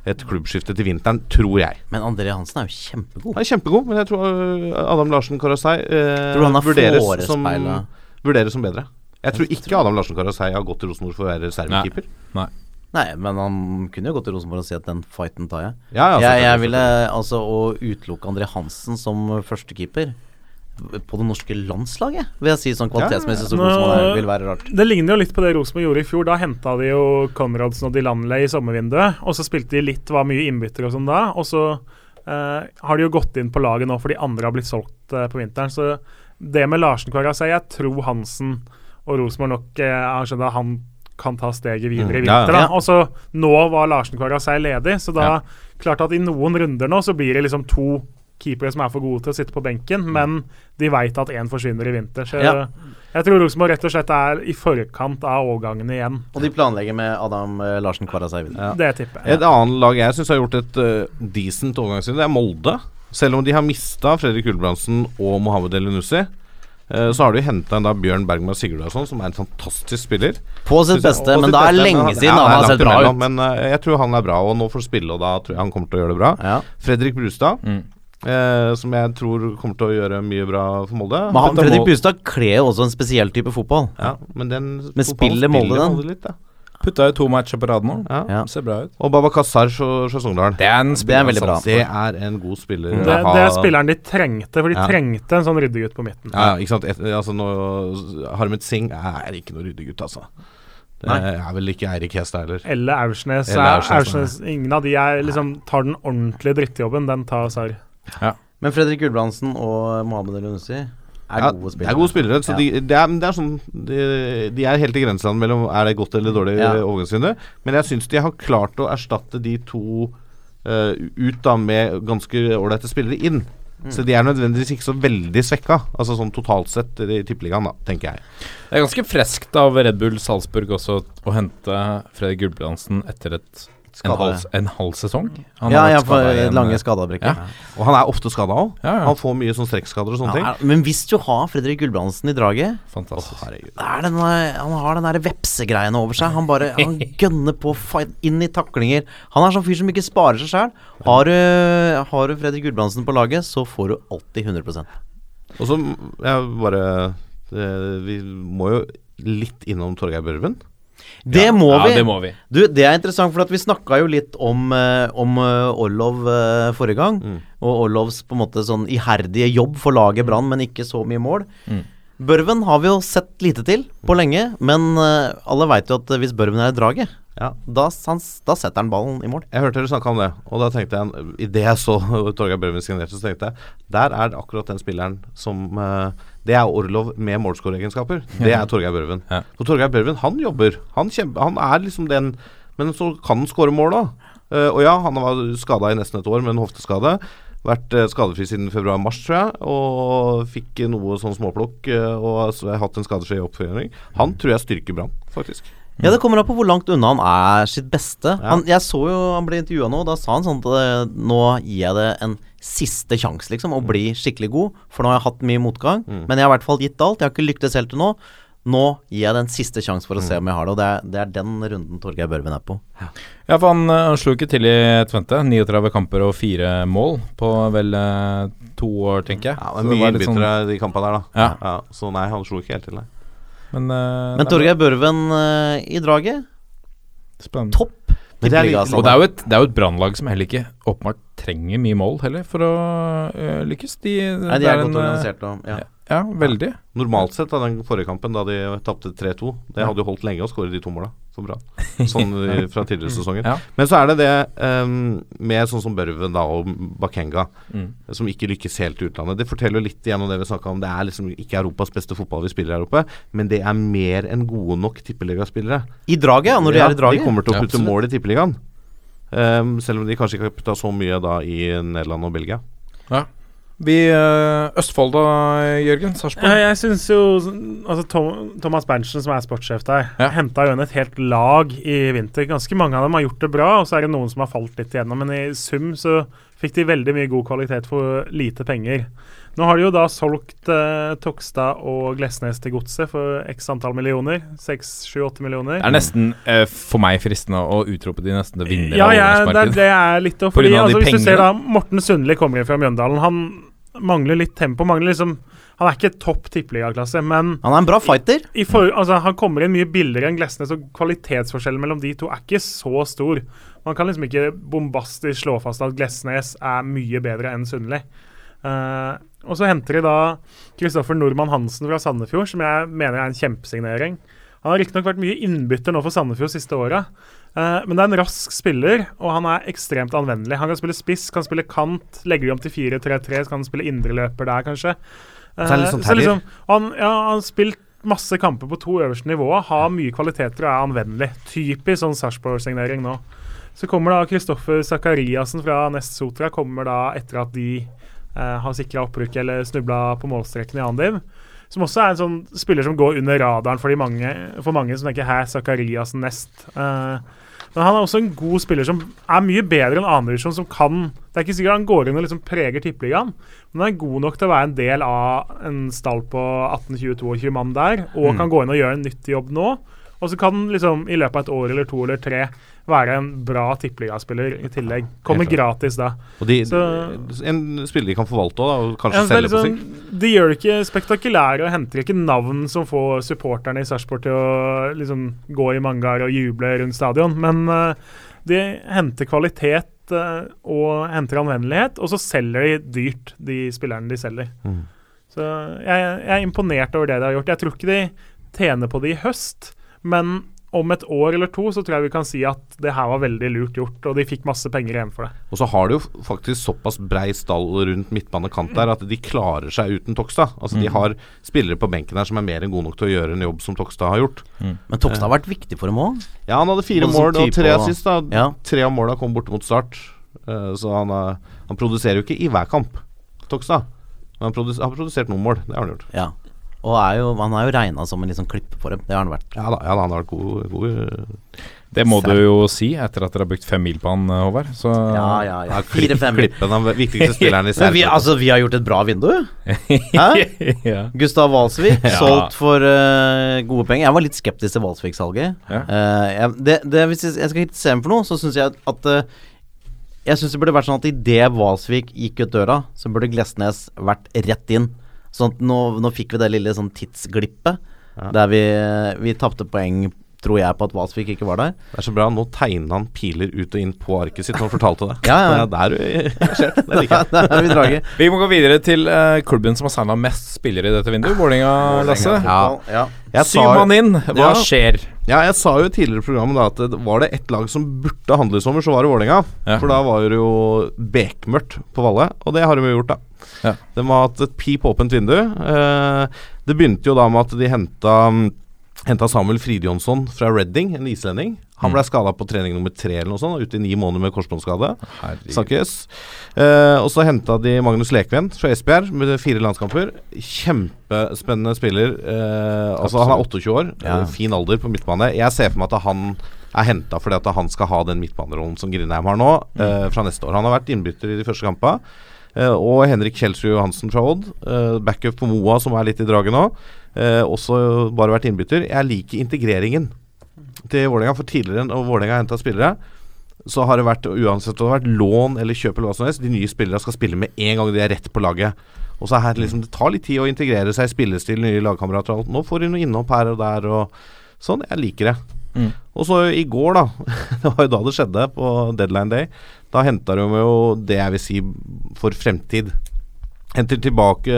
et klubbskifte til vinteren, tror jeg. Men André Hansen er jo kjempegod. Han er kjempegod, men jeg tror eh, Adam Larsen Karasei eh, Tror du han vurderes, som, vurderes som bedre. Jeg tror ikke Adam Larsen Karasei har gått til Rosenborg for å være reservekeeper. Nei, men han kunne jo gått til Rosenborg og si at den fighten tar jeg. Ja, ja, jeg, jeg ville altså å utelukke André Hansen som førstekeeper på det norske landslaget, vil jeg si sånn kvalitetsmessig så som han er, vil være rart. Det ligner jo litt på det Rosenborg gjorde i fjor. Da henta de jo Conradsen og Dilanley i sommervinduet. Og så spilte de litt, var mye innbytter og sånn da. Og så eh, har de jo gått inn på laget nå fordi andre har blitt solgt eh, på vinteren. Så det med Larsen Kvarasei Jeg tror Hansen og Rosenborg nok eh, har skjønt at han kan ta steget videre i Mm, ja, ja. vinter. Ja. Og så nå var Larsen Kvarasei ledig, så da klart at i noen runder nå så blir det liksom to keepere som er for gode til å sitte på benken, men de veit at én forsvinner i vinter. Så Ja. jeg tror Rosenborg rett og slett er i forkant av årgangene igjen. Og de planlegger med Adam eh, Larsen Kvarasei videre. Det tipper jeg. Et annet lag jeg syns har gjort et uh, decent overgangsvindu, det er Molde. Selv om de har mista Fredrik Gulbrandsen og Mohammed Elinussi, uh, så har de henta Bjørn Bergman Sigurdarsson, som er en fantastisk spiller. På sitt beste, men sitt det er lenge men siden ja, han har sett bra ut. Men uh, jeg tror han er bra, og nå får spille, og da tror jeg han kommer til å gjøre det bra. Ja. Fredrik Brustad, Mm. Eh, som jeg tror kommer til å gjøre mye bra for Molde. Men han, Fredrik Bustad kler jo også en spesiell type fotball. Ja, men den Men spiller Molde den? litt, ja. Putta jo to matcher på rad nå. Ja. Ja. Ser bra ut. Og Babakazar fra Det er en Det er bra. Det er en god spiller. Det, det er spilleren de trengte, for de Ja. trengte en sånn ryddegutt på midten. Ja, ikke sant. Et, altså, nå, Harmet Singh er ikke noe ryddegutt, altså. Det er vel ikke Eirik Hestad heller. Eller Aursnes. Eller Aursnes, Aursnes ingen av de er liksom tar den ordentlige drittjobben. Den tar Sarr. Men Fredrik Gulbrandsen og Mohammed Elunussi er Ja, gode det spillere. er gode spillere. Så Ja. de, de, er, de, er sånn de, de er helt i grenseland mellom er det godt eller dårlig Ja. overgangsvindu. Men jeg syns de har klart å erstatte de to uh, ut da med ganske ålreite spillere inn. Mm. Så de er nødvendigvis ikke så veldig svekka, altså sånn totalt sett i tippeligaen, da, tenker jeg. Det er ganske freskt av Red Bull Salzburg også å hente Fredrik Gulbrandsen etter et En halv, en halv sesong? Han Ja, ja, for en- lange skadeavbrekk. Ja. Og han er ofte skada òg. Ja, ja. Han får mye sånn strekkskader og sånne ting. Er, men hvis du har Fredrik Gulbrandsen i draget Fantastisk. oh, er denne, Han har den der vepsegreiene over seg. Han bare Han gønner på fight, inn i taklinger. Han er sånn fyr som ikke sparer seg sjæl. Har, du- har du Fredrik Gulbrandsen på laget, så får du alltid 100 Og så jeg bare det, Vi må jo litt innom Torgeir Børven. Det må ja, vi. det må vi. Du, det er interessant, for at vi snakka jo litt om, eh, om eh, Orlov eh, forrige gang. Mm. Og Orlovs på en måte sånn iherdige jobb for laget Brann, men ikke så mye mål. Mm. Børven har vi jo sett lite til på lenge, men alle veit jo at hvis Børven er i draget, Ja. da, han, da setter han ballen i mål. Jeg hørte dere snakke om det, og da tenkte jeg Idet jeg så Torgeir Børven signerte, så tenkte jeg Der er det akkurat den spilleren som eh, Det er Orlov med målskåreegenskaper. Det er Torgeir Børven. Ja. For Torgeir Børven, han jobber. Han, kjempe, han er liksom den Men så kan han skåre mål, da. Uh, og ja, han var skada i nesten et år med en hofteskade. Vært uh, skadefri siden februar-mars, tror jeg. Og fikk noe sånn småplukk eh, og så har hatt en skadefri oppføring. Han tror jeg styrker Brann, faktisk. Ja, Det kommer an på hvor langt unna han er sitt beste. Ja. Han, jeg så jo han ble intervjua nå, da sa han sånn at eh, nå gir jeg det en siste sjanse, liksom, å bli skikkelig god. For nå har jeg hatt mye motgang, men jeg har i hvert fall gitt alt. Jeg har ikke lyktes helt til nå. Nå gir jeg det en siste sjanse for å se om jeg har det, og det er, det er den runden Torgeir Børven er på. Ja, for han, eh, han slo ikke til i Tvente. 39 kamper og fire mål på vel eh, to år, tenker jeg. Ja, Så men det Mye var litt sånn- de kampene der, da. Ja. så nei, han slo ikke helt til, nei. Men, uh, Men Torgeir Børven uh, i draget, spennende. topp det er. Og det er jo et, det er jo et brannlag som heller ikke åpenbart trenger mye mål heller for å uh, lykkes. De, Nei, de er, er godt en, organisert og ja. Ja, veldig. Normalt sett, da, den forrige kampen da de tapte 3-2, det hadde jo holdt lenge å skåre de to måla. Så bra. Sånn fra tidligere sesonger. Ja. Men så er det det um, med sånn som Børven da og Bakenga, Mm. som ikke lykkes helt i utlandet. Det forteller jo litt igjen om det vi snakka om. Det er liksom ikke Europas beste fotball vi spiller her oppe, men det er mer enn gode nok tippeligaspillere. I draget, ja. Når de er i draget. De kommer til å putte mål i tippeligaen. Um, selv om de kanskje ikke har putta så mye da i Nederland og Belgia. Vi øh, Østfold da, Jørgen? Sarpsborg? Ja, jeg syns jo altså Tom, Thomas Berntsen, som er sportssjef der, Ja. henta jo inn et helt lag i vinter. Ganske mange av dem har gjort det bra, og så er det noen som har falt litt igjennom. Men i sum så fikk de veldig mye god kvalitet for lite penger. Nå har de jo da solgt eh, Tokstad og Glesnes til Godset for x antall millioner. 6-7-8 millioner. Det er nesten eh, for meg fristende å utrope de nesten til vinner. Ja, ja det, er- det er litt å fordi, altså, Hvis du ser da. Morten Sundli kommer inn fra Mjøndalen. Han mangler litt tempo. Mangler liksom Han er ikke topp tippeligaklasse, men Han er en bra fighter. i for, altså, han kommer inn mye billigere enn Glesnes, og kvalitetsforskjellen mellom de to er ikke så stor. Man kan liksom ikke bombastisk slå fast at Glesnes er mye bedre enn Sundli. Uh, og så henter de da Kristoffer Nordmann Hansen fra Sandefjord, som jeg mener er en kjempesignering. Han har riktignok vært mye innbytter nå for Sandefjord siste åra, eh, men det er en rask spiller, og han er ekstremt anvendelig. Han kan spille spiss, kan spille kant, legger de om til 4-3-3, så kan han spille indreløper der, kanskje. Eh, så liksom, han, ja, han har spilt masse kamper på to øverste nivåer, har mye kvaliteter og er anvendelig. Typisk sånn Sarpsborg-signering nå. Så kommer da Kristoffer Sakariassen fra Nest Sotra kommer da etter at de eh, har sikra opprykk eller snubla på målstreken i Andiv. Som også er en sånn spiller som går under radaren for, de mange, for mange som tenker 'hæ, Zakarias Nest'. Uh, men han er også en god spiller som er mye bedre enn annendivisjon, som kan Det er ikke sikkert han går inn og liksom preger tippeligaen, men han er god nok til å være en del av en stall på 18-20-22 mann der, og kan gå inn og gjøre en nyttig jobb nå. Og så kan han liksom i løpet av et år eller to eller tre være en bra tippeligaspiller i tillegg. Kommer gratis da. Og de, Så- En spiller de kan forvalte òg, og kanskje selge liksom, på sikt. De gjør det ikke spektakulære og henter ikke navn som får supporterne i Sarpsborg til å liksom gå i mangar og juble rundt stadion, men uh, de henter kvalitet eh, og henter anvendelighet, og så selger de dyrt, de spillerne de selger. Mm. Så jeg, jeg er imponert over det de har gjort. Jeg tror ikke de tjener på det i høst, men om et år eller to så tror jeg vi kan si at det her var veldig lurt gjort, og de fikk masse penger igjen for det. Og så har de jo faktisk såpass brei stall rundt midtbanekant der at de klarer seg uten Tokstad. Altså Mm. De har spillere på benken her som er mer enn gode nok til å gjøre en jobb som Tokstad har gjort. Men Tokstad har vært viktig for dem òg. Ja, han hadde fire mål og tre assist. da Ja. Tre av måla kom borte mot start. Eh, så han, eh, han produserer jo ikke i hver kamp, Tokstad. Men han produs har produsert noen mål. Det har han gjort. Ja. Og er jo, han er jo regna som en liksom klippe for dem. Det har han vært. Ja da, ja, da han har vært god, god Det må du jo si etter at dere har brukt fem mil på han, eh, Håvard. Så Ja, ja, ja. Ja, klipp, Fire-fem. klippen av viktigste spilleren i serien. vi, altså, vi har gjort et bra vindu. Hæ? ja. Gustav Walsvik, Ja. solgt for uh, gode penger. Jeg var litt skeptisk til Walsvik-salget. Ja. Uh, jeg- det, det, hvis jeg, jeg skal kritisere ham for noe, så syns jeg at uh, Jeg syns det burde vært sånn at idet Walsvik gikk ut døra, så burde Glesnes vært rett inn. Sånn at nå, nå fikk vi det lille sånn tidsglippet der vi, vi tapte poeng, tror jeg, på at Walsvik ikke var der. Det er så bra. Nå tegna han piler ut og inn på arket sitt når han fortalte det. Ja, ja. Det er du engasjert. Det liker jeg. Der er vi drager. Vi må gå videre til uh, klubben som har signa mest spillere i dette vinduet. Vålerenga, Lasse. Ja. Ja. Jeg Syv sa- mann inn. Hva Ja. skjer? Ja, jeg sa jo i tidligere program programmet da at det var det ett lag som burde handle i sommer, så var det Vålerenga. Ja. For da var det jo bekmørkt på Valle, og det har de jo gjort, da. Ja. De har hatt et pip åpent vindu. Uh, det begynte jo da med at de henta Henta Samuel Fridjonsson fra Redding, en islending. Han ble skada på trening nummer tre eller noe sånt, ute i ni måneder med korsbåndskade. Snakkes. Eh, og så henta de Magnus Lekven fra Esbjerg med fire landskamper. Kjempespennende spiller. Eh, altså Han er 28 år, Ja. eh, fin alder på midtbane. Jeg ser for meg at han er henta fordi at han skal ha den midtbanerollen som Grindheim har nå, eh, fra neste år. Han har vært innbytter i de første kampene. Eh, og Henrik Kjelsrud Johansen fra Odd. Eh, backup på Moa, som er litt i draget nå. Eh, også bare vært innbytter. Jeg liker integreringen til Vålerenga. For tidligere enn Vålerenga har henta spillere, så har det vært uansett om det har vært lån eller kjøp eller hva som helst, de nye spillerne skal spille med en gang de er rett på laget. Og så er her liksom, Det tar litt tid å integrere seg i spillestil, nye lagkamerater og alt. Nå får de noe innhopp her og der og sånn. Jeg liker det. Mm. Og så i går, da. det var jo da det skjedde, på deadline day. Da henta de jo det jeg vil si for fremtid. Henter tilbake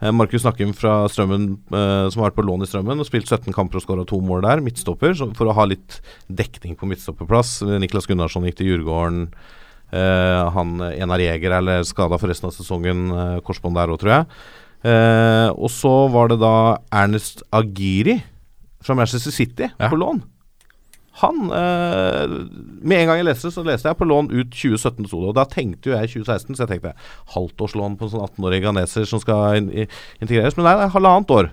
Markus Nakkim fra Strømmen, eh, som har vært på lån i Strømmen og spilt 17 kamper og skåra to mål der. Midtstopper, for å ha litt dekning på midtstopperplass. Niklas Gunnarsson gikk til Djurgården. Eh, han Enar Jeger er skada for resten av sesongen. Uh, korsbånd der òg, tror jeg. Eh, og så var det da Ernest Agiri fra Manchester City Ja. på lån. Han eh, Med en gang jeg leste, så leste jeg på lån ut 2017 sto det. Og da tenkte jo jeg 2016, så jeg tenkte halvtårslån på en sånn 18-årig ghaneser som skal in integreres. Men nei, det er halvannet år.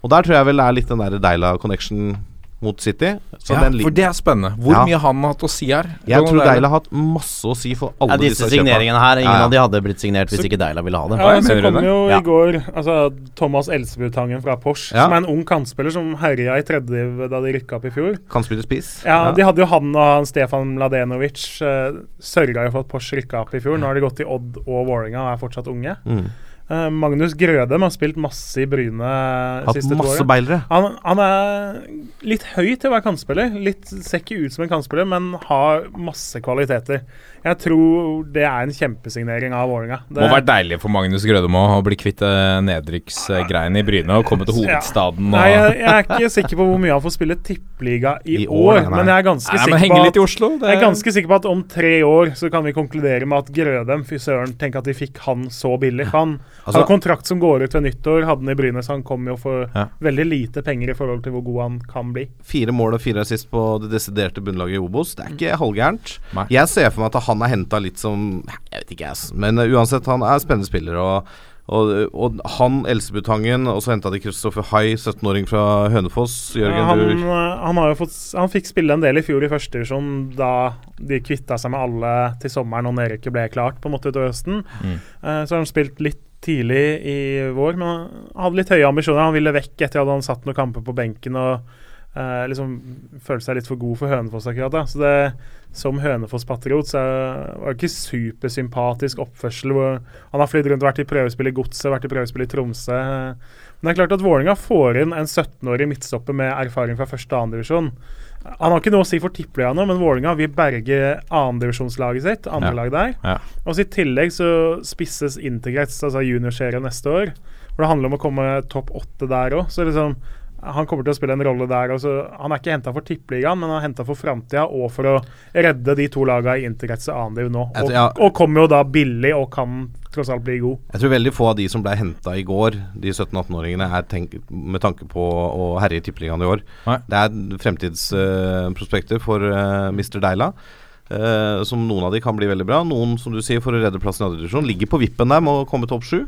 Og der tror jeg vel det er litt den der Deila connection mot City. Så Ja, den for det er spennende. Hvor Ja. mye har han hatt å si her? Jeg tror? Deila har hatt masse å si for alle Ja, disse disse signeringene her, ingen Ja, ja. av de hadde blitt signert hvis Så- ikke Deila ville ha det. Ja, så kom jo i går altså, Thomas Elsebutangen fra Porsche, Ja. som er en ung kantspiller som herja i tredje da de rykka opp i fjor. Kan spille spiss. Ja, De hadde jo han og han Stefan Mladenovic uh, sørga jo for at Porsche rykka opp i fjor. Nå har de gått til Odd og Warringa og er fortsatt unge. Mm. Eh, Magnus Grødem har spilt masse i Bryne eh, Hatt siste masse beilere. Han, han er litt høy til å være kantspiller. Litt, ser ikke ut som en kantspiller, men har masse kvaliteter. Jeg tror det er en kjempesignering av Vålerenga. Må være deilig for Magnus Grødemo å bli kvitt nedrykksgreiene i Bryne og komme til hovedstaden. Ja. Nei, jeg, jeg er ikke sikker på hvor mye han får spille tippeliga i, I år, år, men jeg er ganske Nei, sikker på at Oslo. er... jeg er ganske sikker på at om tre år så kan vi konkludere med at Grødem Fy søren, tenk at de fikk han så billig. Han Altså- har kontrakt som går ut ved nyttår, hadde han i Bryne, så han kom jo for Ja. veldig lite penger i forhold til hvor god han kan bli. Fire mål og fire assist på det desiderte bunnlaget i Obos. Det er ikke halvgærent. Jeg ser for meg at han er henta litt som Jeg vet ikke, jeg. Men uh, uansett, han er spennende spiller. Og, og, og han, Elsebutangen, og så henta de Kristoffer Hai, 17-åring fra Hønefoss. Jørgen, Ja, han, eh, han, har jo fått, han fikk spille en del i fjor i første divisjon, da de kvitta seg med alle til sommeren og nedrykket ble klart på en måte utover høsten. Mm. Eh, så har han spilt litt tidlig i vår, men han hadde litt høye ambisjoner. Han ville vekk etter at han satt noen kamper på benken og eh, liksom følte seg litt for god for Hønefoss akkurat da. Så det, som Hønefoss-patriot så var det ikke supersympatisk oppførsel. Hvor han har flydd rundt vært i prøvespill i Godset, vært i prøvespill i Tromsø. Men det er klart at Vålerenga får inn en 17-årig midtstopper med erfaring fra første og andredivisjon. Han har ikke noe å si for tippeligaen men Vålerenga vil berge andredivisjonslaget sitt. andre Ja. lag der. Ja. Og så I tillegg så spisses Integrets, altså juniorserien, neste år. Hvor det handler om å komme topp åtte der òg. Så liksom, han kommer til å spille en rolle der. Altså, han er ikke henta for tippeligaen, men han er henta for framtida og for å redde de to lagene i interesse annendiv nå. Og, tror- ja. og kommer jo da billig og kan tross alt bli god. Jeg tror veldig få av de som ble henta i går, de 17-18-åringene, er tenk, med tanke på å herje i Tippeligaen i år. Nei. Det er fremtidsprospekter for uh, Mr. Deila. Uh, som noen av de kan bli veldig bra. Noen som du sier for å redde plassen i andre divisjon ligger på vippen der med å komme topp sju.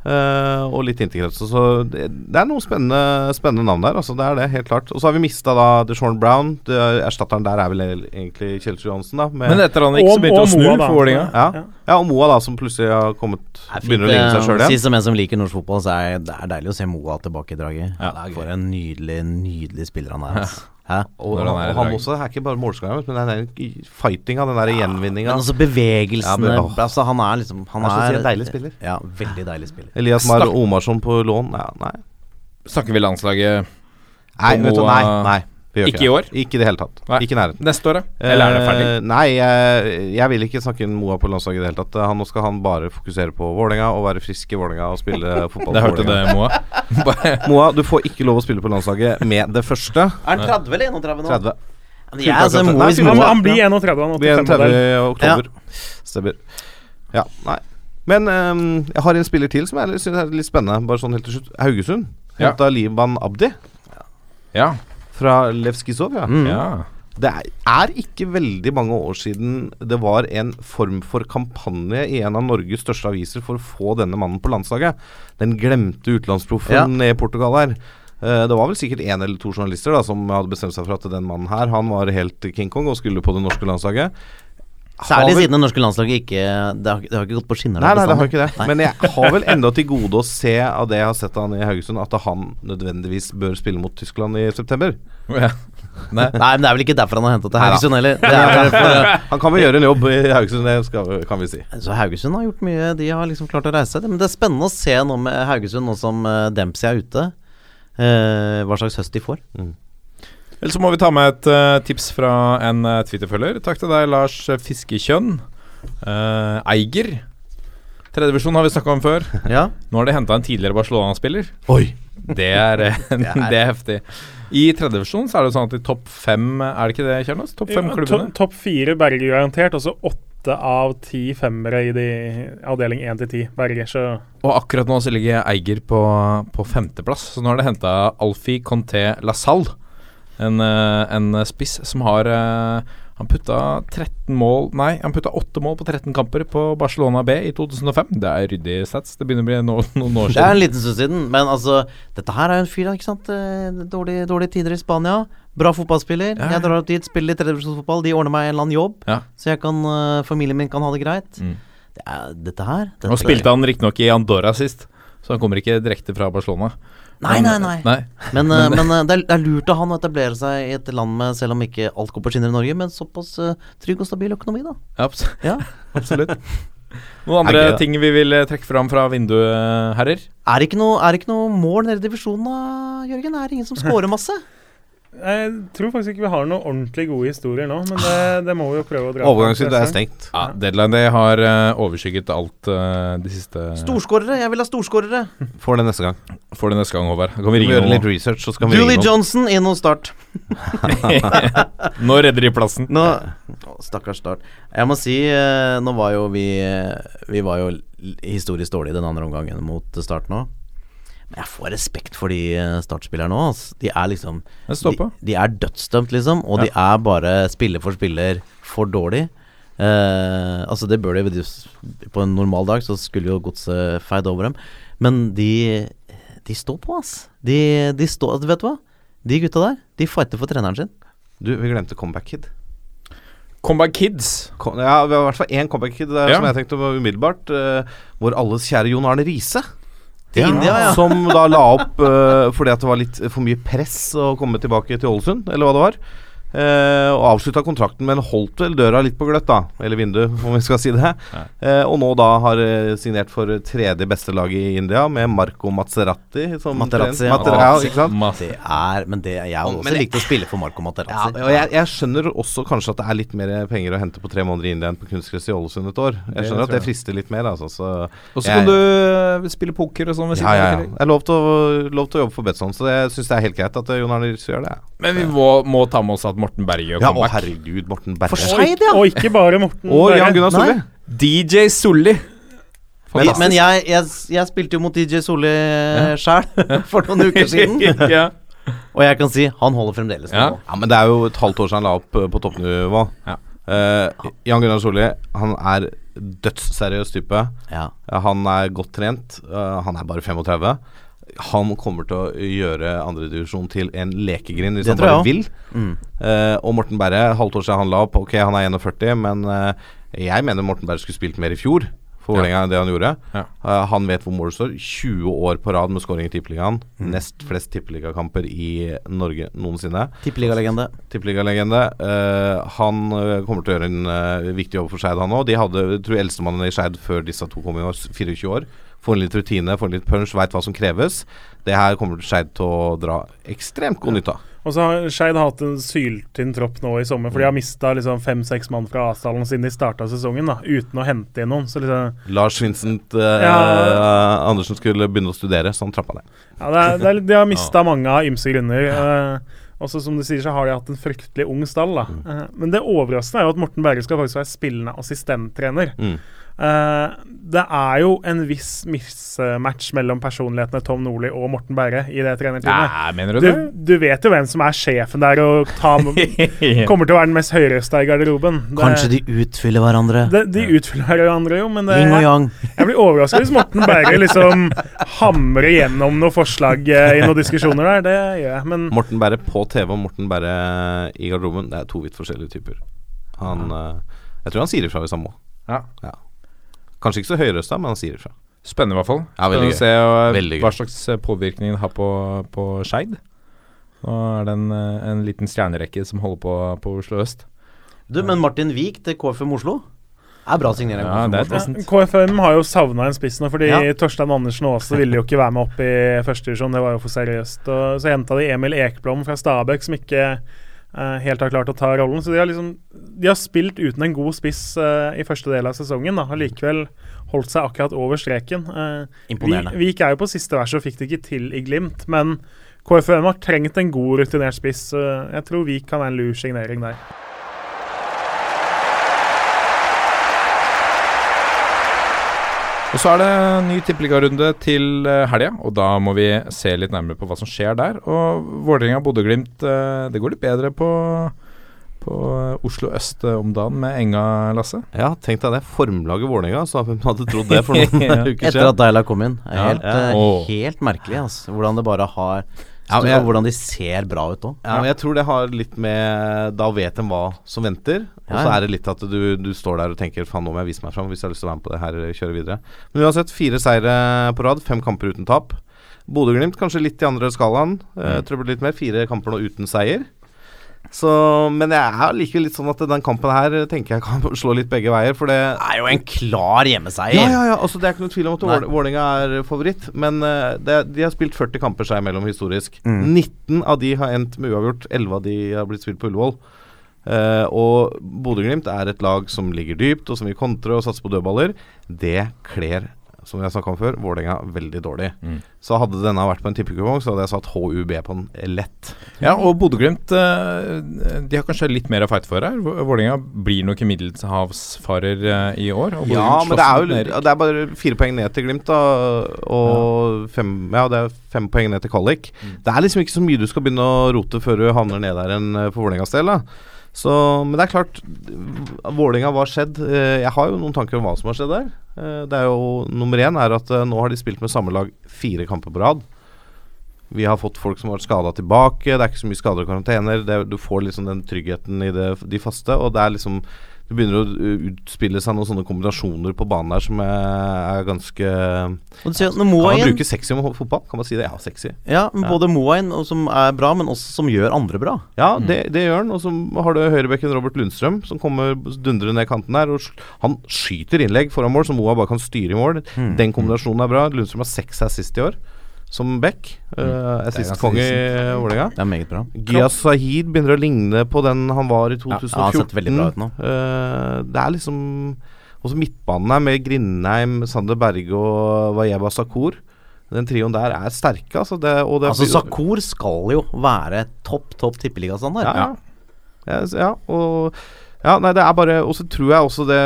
Eh, og litt integrert Så det, det er noen spennende, spennende navn der. Altså, det er det, helt klart. Og så har vi mista da DeShorn Brown. Det, erstatteren der er vel egentlig Kjell Johansen, da. med- Men etter han gikk, så begynte å snu Moa, for Vålerenga. ja. ja, og Moa, da, som plutselig har kommet er Begynner å ligne seg sjøl fint, eh, igjen. Sist som en som liker norsk fotball, så er det er deilig å se Moa tilbake i draget. Ja. For en nydelig, nydelig spiller han er. Altså. Hæ? Og, og han han også er ikke bare målskårer, men den der fightinga, den der gjenvinninga. Men også bevegelsene Ja, men, altså, Han er liksom Han er er en deilig spiller. Ja, veldig deilig spiller. Elias Mar Omarsson på lån? Ja, nei. Snakker vi landslaget Nei, du, nei, nei gjør Ikke i år? Ikke i det hele tatt. Nei. Ikke i nærheten. neste året? Eller er det ferdig? Uh, nei, jeg, jeg vil ikke snakke inn Moa på landslaget i det hele tatt. Han, nå skal han bare fokusere på Vålerenga og være frisk i Vålerenga og spille fotball. Det hørte det, Moa. Moa, du får ikke lov å spille på landslaget med det første. Er han 30 eller 31 nå? 30. Men Jeg, altså, Nei, Han, han blir 31, han. Vi 30 85-modell. i oktober. Stemmer. Ja, nei. Men um, jeg har en spiller til som jeg syns er litt spennende. Bare sånn helt til slutt. Haugesund. Ja. Liban Abdi Ja. Fra Levskisov. Ja. Mm. ja. Det er, er ikke veldig mange år siden det var en form for kampanje i en av Norges største aviser for å få denne mannen på landslaget. Den glemte utenlandsproffen Ja. i Portugal her. Eh, det var vel sikkert én eller to journalister da som hadde bestemt seg for at den mannen her Han var helt King Kong og skulle på det norske landslaget. Særlig vel- siden det norske landslaget ikke Det har, det har ikke gått på skinner. Nei, nei, det har ikke det. Nei. Men jeg har vel enda til gode å se av det jeg har sett av han i Haugesund, at han nødvendigvis bør spille mot Tyskland i september. ja. Nei. Nei, men det er vel ikke derfor han har hentet til Haugesund heller. Er Han kan vel gjøre en jobb i Haugesund, det skal, kan vi si. så Haugesund har gjort mye. De har liksom klart å reise seg. Men det er spennende å se nå med Haugesund, nå som uh, Dempsey er ute. eh, hva slags høst de får. Eller så må vi ta med et uh, tips fra en uh, Twitter-følger. Takk til deg, Lars Fiskekjønn. Uh, Eiger. Tredjevisjon har vi snakka om før. Ja. Nå har de henta en tidligere Barcelona-spiller. Oi! Det er, det er heftig. I tredjevisjon så er det sånn at i topp fem Er det ikke det, Kjernås? Topp fem Ja, klubbene? to- Topp fire berger garantert, og så åtte av ti femmere i de avdeling én til ti berger. Så Og akkurat nå så ligger Eiger på, på femteplass. Så nå har de henta Alfie Conté Lasalle. En, eh, en spiss som har eh, Han putta 13 mål Nei, han putta 8 mål på 13 kamper på Barcelona B i 2005. Det er ryddig stats. Det begynner å bli no, noen år siden. Det er en liten stund siden, men altså Dette her er jo en fyr, ikke sant. Eh, Dårlige, dårlig tider i Spania. Bra fotballspiller. Ja. Jeg drar opp dit, spiller litt tredjevisjonsfotball. De ordner meg en eller annen jobb, Ja. så kan, familien min kan ha det greit. Mm. Det er, dette her dette, Nå spilte han riktignok i Andorra sist, så han kommer ikke direkte fra Barcelona. Nei, nei, nei. nei. Men, eh, men eh, det, er, det er lurt av han å etablere seg i et land med, selv om ikke alt går på skinner i Norge, men såpass uh, trygg og stabil økonomi, da. Ja, abs Ja. absolutt. Noen andre Er ting vi vil eh, trekke fram fra vinduet, herrer? Er det ikke noe, er det ikke noe mål nede i divisjonen da, Jørgen? Er det ingen som scorer masse? Jeg tror faktisk ikke vi har noen ordentlig gode historier nå, men det, det må vi jo prøve å dra Overgangsvinduet er stengt. Ja, Deadline Day har uh, overskygget alt uh, de siste Storskårere! Jeg vil ha storskårere! Får det neste gang. Får det neste gang, Håvard. Da kan vi ringe gjøre litt research, så skal vi Julie. Johnson inn hos Start. Nå redder de plassen. Nå Å, Stakkars Start. Jeg må si, uh, nå var jo vi Vi var jo historisk dårlige den andre omgangen mot Start nå. Men jeg får respekt for de startspillerne Start-spillerne nå. De er liksom. De, de er dødsdømt, liksom. Og de er bare spiller for spiller for dårlig. Eh, altså Det bør de På en normal dag så skulle jo godset feid over dem. Men de De står på, ass. De, de står Vet du hva? De gutta der, de fighter for treneren sin. Du, vi glemte Comeback Kid. Comeback Kids. Kom, ja, vi har i hvert fall én Comeback Kid der, Ja. som jeg tenkte på umiddelbart. Uh, vår alles kjære Jon Arne Riise. Til India, ja. Som da la opp uh, fordi at det var litt for mye press å komme tilbake til Ålesund, eller hva det var. Eh, og avslutta kontrakten, men holdt vel døra litt på gløtt, da. Eller vinduet, om vi skal si det. Eh, og nå da har eh, signert for tredje beste lag i India, med Marco Mazzeratti som Materazzi, ja. Mater ja, ikke sant? Masse. Det er Men det jeg har Men også likt å spille for Marco Ja, og jeg, jeg skjønner også kanskje at det er litt mer penger å hente på tre måneder i India enn på kunstgress i Ålesund et år. Jeg Det skjønner at det frister litt mer, altså. Så Og så Jeg- kan du spille poker og sånn ved ja, siden ja, av. ja. Jeg er lov til å, lov til å jobbe for Betson, så jeg syns det er helt greit at Jon Arne Riise gjør det. Men vi må, må ta med oss at Morten Berge gjør Ja, å herregud, Morten Berge. For seg, ja. og ikke bare Morten Og Berge. Jan Gunnar Solli. DJ Solli. Men, men jeg, jeg, jeg spilte jo mot DJ Solli sjæl for noen uker siden. ja. Og jeg kan si han holder fremdeles Ja. Ja, men det er jo et halvt år siden han la opp eh, på toppnivå. Ja. Uh, Jan Gunnar Solli, han er dødsseriøs type. Ja. Ja, Han er godt trent. Uh, han er bare 35. Han kommer til å gjøre andredivisjon til en lekegrind hvis Det han jeg bare vil. Mm. Uh, og Morten Berre, halvt år siden han la opp. Ok, han er 41, men uh, jeg mener Morten Berre skulle spilt mer i fjor for Ja. lenge enn det han gjorde. Ja. Uh, han vet hvor målet står. 20 år på rad med scoring i Tippeligaen. Mm. Nest flest tippeligakamper i Norge noensinne. Tippeligalegende. Tippeligalegende. Uh, han kommer til å gjøre en viktig jobb for Skeid, han òg. De hadde, jeg tror eldstemannen i Skeid før disse to kom i år, 24 år. Får litt rutine, får litt punch, veit hva som kreves. Det her kommer Skeid til å dra ekstremt god nytte av. Og så har Skeid hatt en syltynn tropp nå i sommer, for de har mista liksom fem-seks mann fra avstanden siden de starta sesongen, da, uten å hente inn noen. Så liksom Lars Vincent eh, Ja. Andersen skulle begynne å studere, så han trappa ned. Ja, det er, det er, de har mista mange av ymse grunner. Eh, også som du sier, så har de hatt en fryktelig ung stall. da. Eh, men det overraskende er jo at Morten Berge skal faktisk være spillende assistenttrener. Mm. Eh, det er jo en viss mismatch mellom personlighetene Tom Nordli og Morten Berre i det trenerteamet. Nei, mener du Du, det? du vet jo hvem som er sjefen der og tar, kommer til å være den mest høyrøsta i garderoben. Det- Kanskje de utfyller hverandre. det, De utfyller hverandre jo, men det, Yin og yang. jeg blir overraska hvis Morten Berre liksom hamrer gjennom noen forslag eh, i noen diskusjoner der. Det gjør jeg. Men Morten Berre på TV og Morten Berre i garderoben, det er to vidt forskjellige typer. Han eh, Jeg tror han sier ifra hvis han må. Ja. Kanskje ikke så høyrøsta, men han sier ifra. Spennende, i hvert fall. Ja, veldig Spennende å se og, Veldig gøy. hva slags eh, påvirkning det har på, på Skeid. Nå er det en, eh, en liten stjernerekke som holder på på Oslo øst. Du, men Martin Wiik til KFM Oslo er bra signering. Ja, det er. KFM har jo savna en spiss nå, fordi Ja. Torstein Andersen Aase ville jo ikke være med opp i førstedivisjon. Det var jo for seriøst. Og så henta de Emil Ekblom fra Stabæk, som ikke eh, helt har klart å ta rollen. Så de har liksom De har spilt uten en god spiss uh, i første del av sesongen. da Har likevel holdt seg akkurat over streken. Uh, Imponerende. Vik er jo på siste vers og fikk det ikke til i Glimt, men KFM har trengt en god, rutinert spiss. så jeg tror Vik kan være en lur signering der. Og så er det en ny tippeligarunde til eh, helga, og da må vi se litt nærmere på hva som skjer der. Og Vålerenga-Bodø-Glimt, eh, det går litt bedre på, på Oslo øst eh, om dagen med Enga, Lasse. Ja, tenk deg det. Formlaget Vålerenga, så hvem hadde trodd det for noen Ja. uker Etter at Deila kom inn. Ja. Helt, eh, helt merkelig, altså. Hvordan det bare har Ja, men jeg- hvordan de ser bra ut òg. Ja, jeg tror det har litt med Da vet de hva som venter. Og så er det litt at du, du står der og tenker Faen, nå må jeg vise meg fram hvis jeg har lyst til å være med på det her. Kjøre videre. Men uansett, fire seire på rad. Fem kamper uten tap. Bodø-Glimt kanskje litt i andre skalaen. Uh, Trøbbel litt mer. Fire kamper nå uten seier. Så, men jeg er likevel litt sånn at den kampen her tenker jeg kan slå litt begge veier. For det er jo en klar hjemmeseier. Ja, ja, ja. Altså, det er ikke noe tvil om at. Vålerenga er favoritt. Men uh, det, de har spilt 40 kamper seg imellom historisk. Mm. 19 av de har endt med uavgjort. 11 av de har blitt spilt på Ullevål. Uh, og Bodø-Glimt er et lag som ligger dypt, og som vil kontre og satse på dødballer. Det kler, som vi har snakka om før, Vålerenga veldig dårlig. Mm. Så hadde denne vært på en tippekupong, så hadde jeg satt HUB på den lett. Ja, og Bodø-Glimt eh, De har kanskje litt mer å fighte for her. Vå- Vålerenga blir nok middelhavsfarer eh, i år. Ja, men det er jo det er bare fire poeng ned til Glimt, da. Og fem, ja, det er fem poeng ned til kvalik. Det er liksom ikke så mye du skal begynne å rote før du havner ned der enn eh, for Vålerengas del. da så, Men det er klart, Vålinga, hva har skjedd? Jeg har jo noen tanker om hva som har skjedd der. Eh, Det er jo Nummer én er at eh, nå har de spilt med samme lag fire kamper på rad. Vi har fått folk som har vært skada tilbake. Det er ikke så mye skader og karantener. Det, du får liksom den tryggheten i det, de faste. Og det er liksom Det begynner å uh, utspille seg noen sånne kombinasjoner på banen der som er, ganske Og du ser, når Kan man bruke sexy om fotball? Kan man si det? Ja, sexy. Ja, men både Moain, som er bra, men også som gjør andre bra. Ja, det, det gjør han. Og så har du høyrebekken Robert Lundstrøm, som kommer dundrende ned kanten der. Og han skyter innlegg foran mål, som Moa bare kan styre i mål. Mm. Den kombinasjonen er bra. Lundstrøm har seks her sist i år, som back. Uh, Assist-konge i Vålerenga. Det er meget bra. Giyas Sahid begynner å ligne på den han var i Ja, 2014. han har sett veldig bra ut nå. Uh, det er liksom Også midtbanen her med Grindheim, Sander Berge og Wayeba Sakur. Den trioen der er sterke, altså. Det, og det, Altså, Sakur skal jo være topp, topp tippeligastandard. ja, ja. Yes, ja, og ja, nei, det er bare Og så tror jeg også det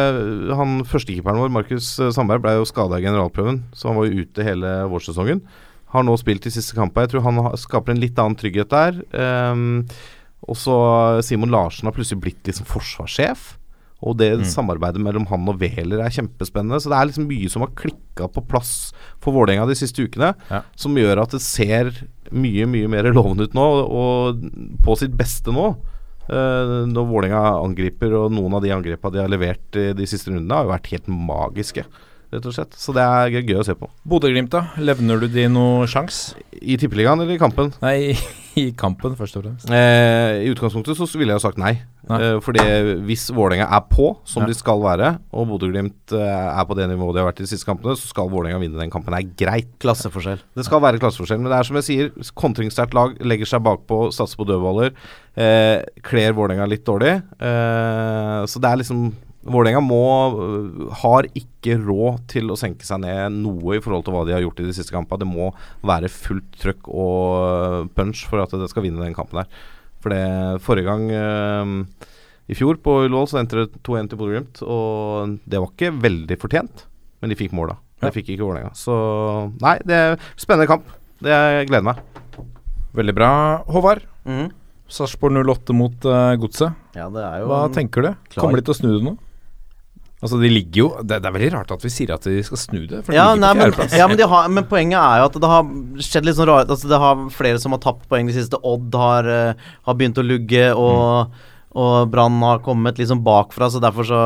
Han førstekeeperen vår, Markus Sandberg, ble jo skada i generalprøven, så han var jo ute hele vårsesongen. Har nå spilt de siste kampene. Jeg tror han skaper en litt annen trygghet der. Um, og så Simon Larsen har plutselig blitt liksom forsvarssjef. Og det samarbeidet mellom han og Wæler er kjempespennende. Så det er liksom mye som har klikka på plass for Vålerenga de siste ukene, Ja. som gjør at det ser mye, mye mer lovende ut nå, og på sitt beste nå. Uh, når Vålerenga angriper, og noen av de angrepene de har levert i de siste rundene, har jo vært helt magiske, rett og slett. Så det er gøy- å se på. Bodø-Glimt, da? Levner du de noe sjans? I Tippeligaen eller i kampen? Nei, i kampen, først og fremst. Eh, I utgangspunktet så ville jeg jo sagt nei. Nei. Eh, fordi hvis Vålerenga er på, som Ja. de skal være, og Bodø-Glimt eh, er på det nivået de har vært i de siste kampene, så skal Vålerenga vinne den kampen. Det er greit. Klasseforskjell. Det skal være klasseforskjell. Men det er som jeg sier, kontringssterkt lag legger seg bakpå, satser på dødballer. Eh, kler Vålerenga litt dårlig. Eh, så det er liksom Vålerenga øh, har ikke råd til å senke seg ned noe i forhold til hva de har gjort i de siste kampene. Det må være fullt trøkk og øh, punch for at det skal vinne den kampen her. For det forrige gang øh, i fjor på Ullevål så endte det 2-1 til Bodø-Glimt, og det var ikke veldig fortjent, men de fikk mål da. Det Ja. fikk ikke Vålerenga. Så nei, det er spennende kamp. Det jeg gleder meg. Veldig bra, Håvard. Mm. Sarpsborg 08 mot uh, Godset. Ja, det er jo Hva tenker du? klar- Kommer de til å snu det nå? Altså, de ligger jo Det, det er veldig rart at vi sier at de skal snu det, for de ja, ligger nei, på fjerdeplass. ja men, de har, men poenget er jo at det har skjedd litt sånn rart altså Det har flere som har tapt poeng de siste. Odd har, eh, har begynt å lugge, og, og Brann har kommet liksom bakfra. Så derfor så,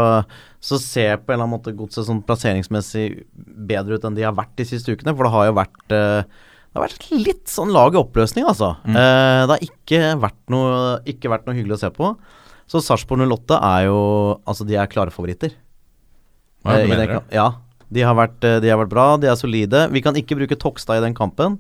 så ser på en eller annen måte godset sånn plasseringsmessig bedre ut enn de har vært de siste ukene. For det har jo vært eh, det har vært litt sånn lag i oppløsning, altså. Eh, det har ikke vært, noe, ikke vært noe hyggelig å se på. Så Sarpsborg 08 er jo Altså, de er klare favoritter. Ja, Eh, du mener den det? Ja. De har, vært, eh, de har vært bra, de er solide. Vi kan ikke bruke Tokstad i den kampen.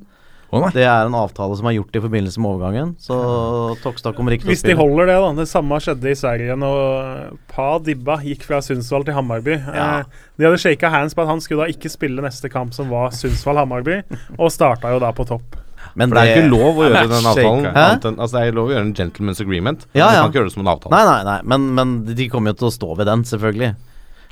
Oh. Det er en avtale som er gjort i forbindelse med overgangen, så Tokstad kommer ikke til å Hvis de holder det, da. Det samme skjedde i Sverige når Pa Dibba gikk fra Sundsvall til Hammarby. Ja. Eh, de hadde shaka hands på at han skulle da ikke spille neste kamp, som var Sundsvall-Hammarby, og starta jo da på topp. Men For det er ikke lov å gjøre den avtalen. Enn- Altså det er lov å gjøre en gentleman's agreement. Ja, ja. Du kan ikke gjøre det som en avtale. Nei, nei, nei, men, men de kommer jo til å stå ved den, selvfølgelig.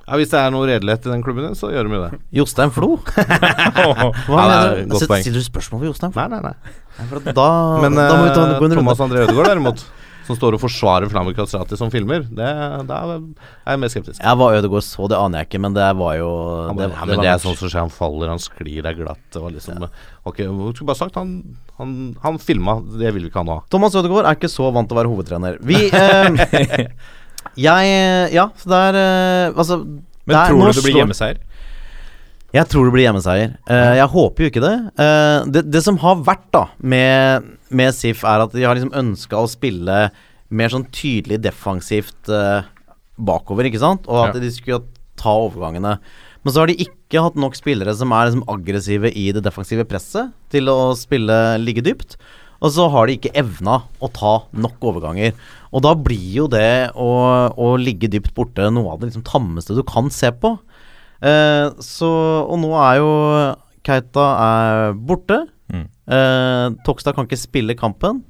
Ja, hvis det er noe redelighet i den klubben, så gjør de jo det. Jostein Flo? Hva Ja, er mener du? Altså, Så. Stiller du spørsmål ved Jostein Flo? Nei, nei, nei. Nei, Da, Men da må vi ta eh, en runde. Thomas André Ødegaard derimot, som står og forsvarer Flamur Kastrati som filmer, det, da er jeg mer skeptisk. Jeg var Ødegaard så, det aner jeg ikke, men det var jo Ja, det, men, ja, men det er sånn som skjer, han faller, han sklir, det er glatt. Det var liksom Ok, jeg skulle bare sagt han, han, han filma, det vil vi ikke ha nå. Thomas Ødegaard er ikke så vant til å være hovedtrener. Vi eh, Jeg Ja, så det er eh, Altså Men det er- tror du det blir hjemmeseier? Jeg tror det blir hjemmeseier. Uh, jeg håper jo ikke det. Uh, det. Det som har vært da med, med SIF, er at de har liksom ønska å spille mer sånn tydelig defensivt uh, bakover, ikke sant? Og at Ja. de skulle ta overgangene. Men så har de ikke hatt nok spillere som er liksom aggressive i det defensive presset til å spille ligge dypt. Og så har de ikke evna å ta nok overganger. Og da blir jo det å, å ligge dypt borte noe av det liksom tammeste du kan se på. Eh, så Og nå er jo Keita er borte. Mm. Eh, Tokstad kan ikke spille kampen.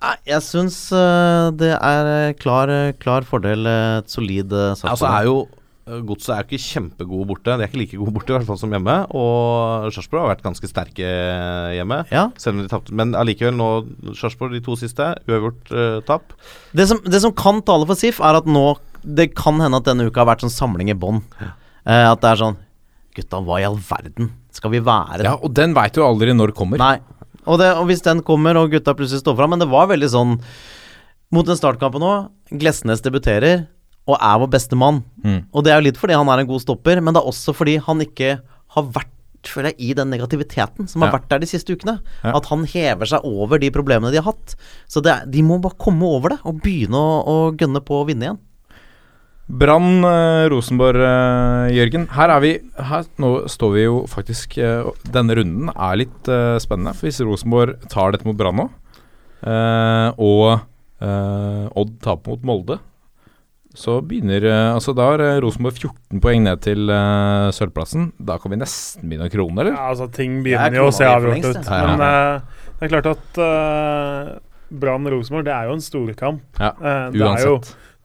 Nei, jeg syns eh, det er klar, klar fordel, eh, et solid uh, Altså er jo eh, Godset er jo ikke kjempegode borte. De er ikke like gode borte, i hvert fall som hjemme. Og Sarpsborg har vært ganske sterke hjemme. Ja. Selv om de tapte. Men allikevel, nå Sarpsborg de to siste, uavgjort uh, tap. Det som, det som kan tale for SIF, er at nå Det kan hende at denne uka har vært sånn samling i bånn. Eh, at det er sånn Gutta, hva i all verden skal vi være? Ja, og den veit du aldri når kommer. Nei. Og, det, og hvis den kommer, og gutta plutselig står fram Men det var veldig sånn Mot den startkampen nå Glesnes debuterer og er vår beste mann. Mm. Og det er jo litt fordi han er en god stopper, men det er også fordi han ikke har vært føler jeg, i den negativiteten som har Ja. vært der de siste ukene. Ja. At han hever seg over de problemene de har hatt. Så det de må bare komme over det og begynne å, å gønne på å vinne igjen. Brann eh, Rosenborg, eh, Jørgen. Her er vi her, Nå står vi jo faktisk eh, Denne runden er litt spennende. For hvis Rosenborg tar dette mot Brann nå, eh, og Odd taper mot Molde, så begynner eh, Altså Da har eh, Rosenborg 14 poeng ned til uh, sølvplassen. Da kan vi nesten begynne å krone, eller? Ja, altså Ting er begynner jo å se avgjort ut. Ja, Ja, Men uh, det er klart at uh, Brann-Rosenborg, det er jo en storkamp. Ja, uh, det er jo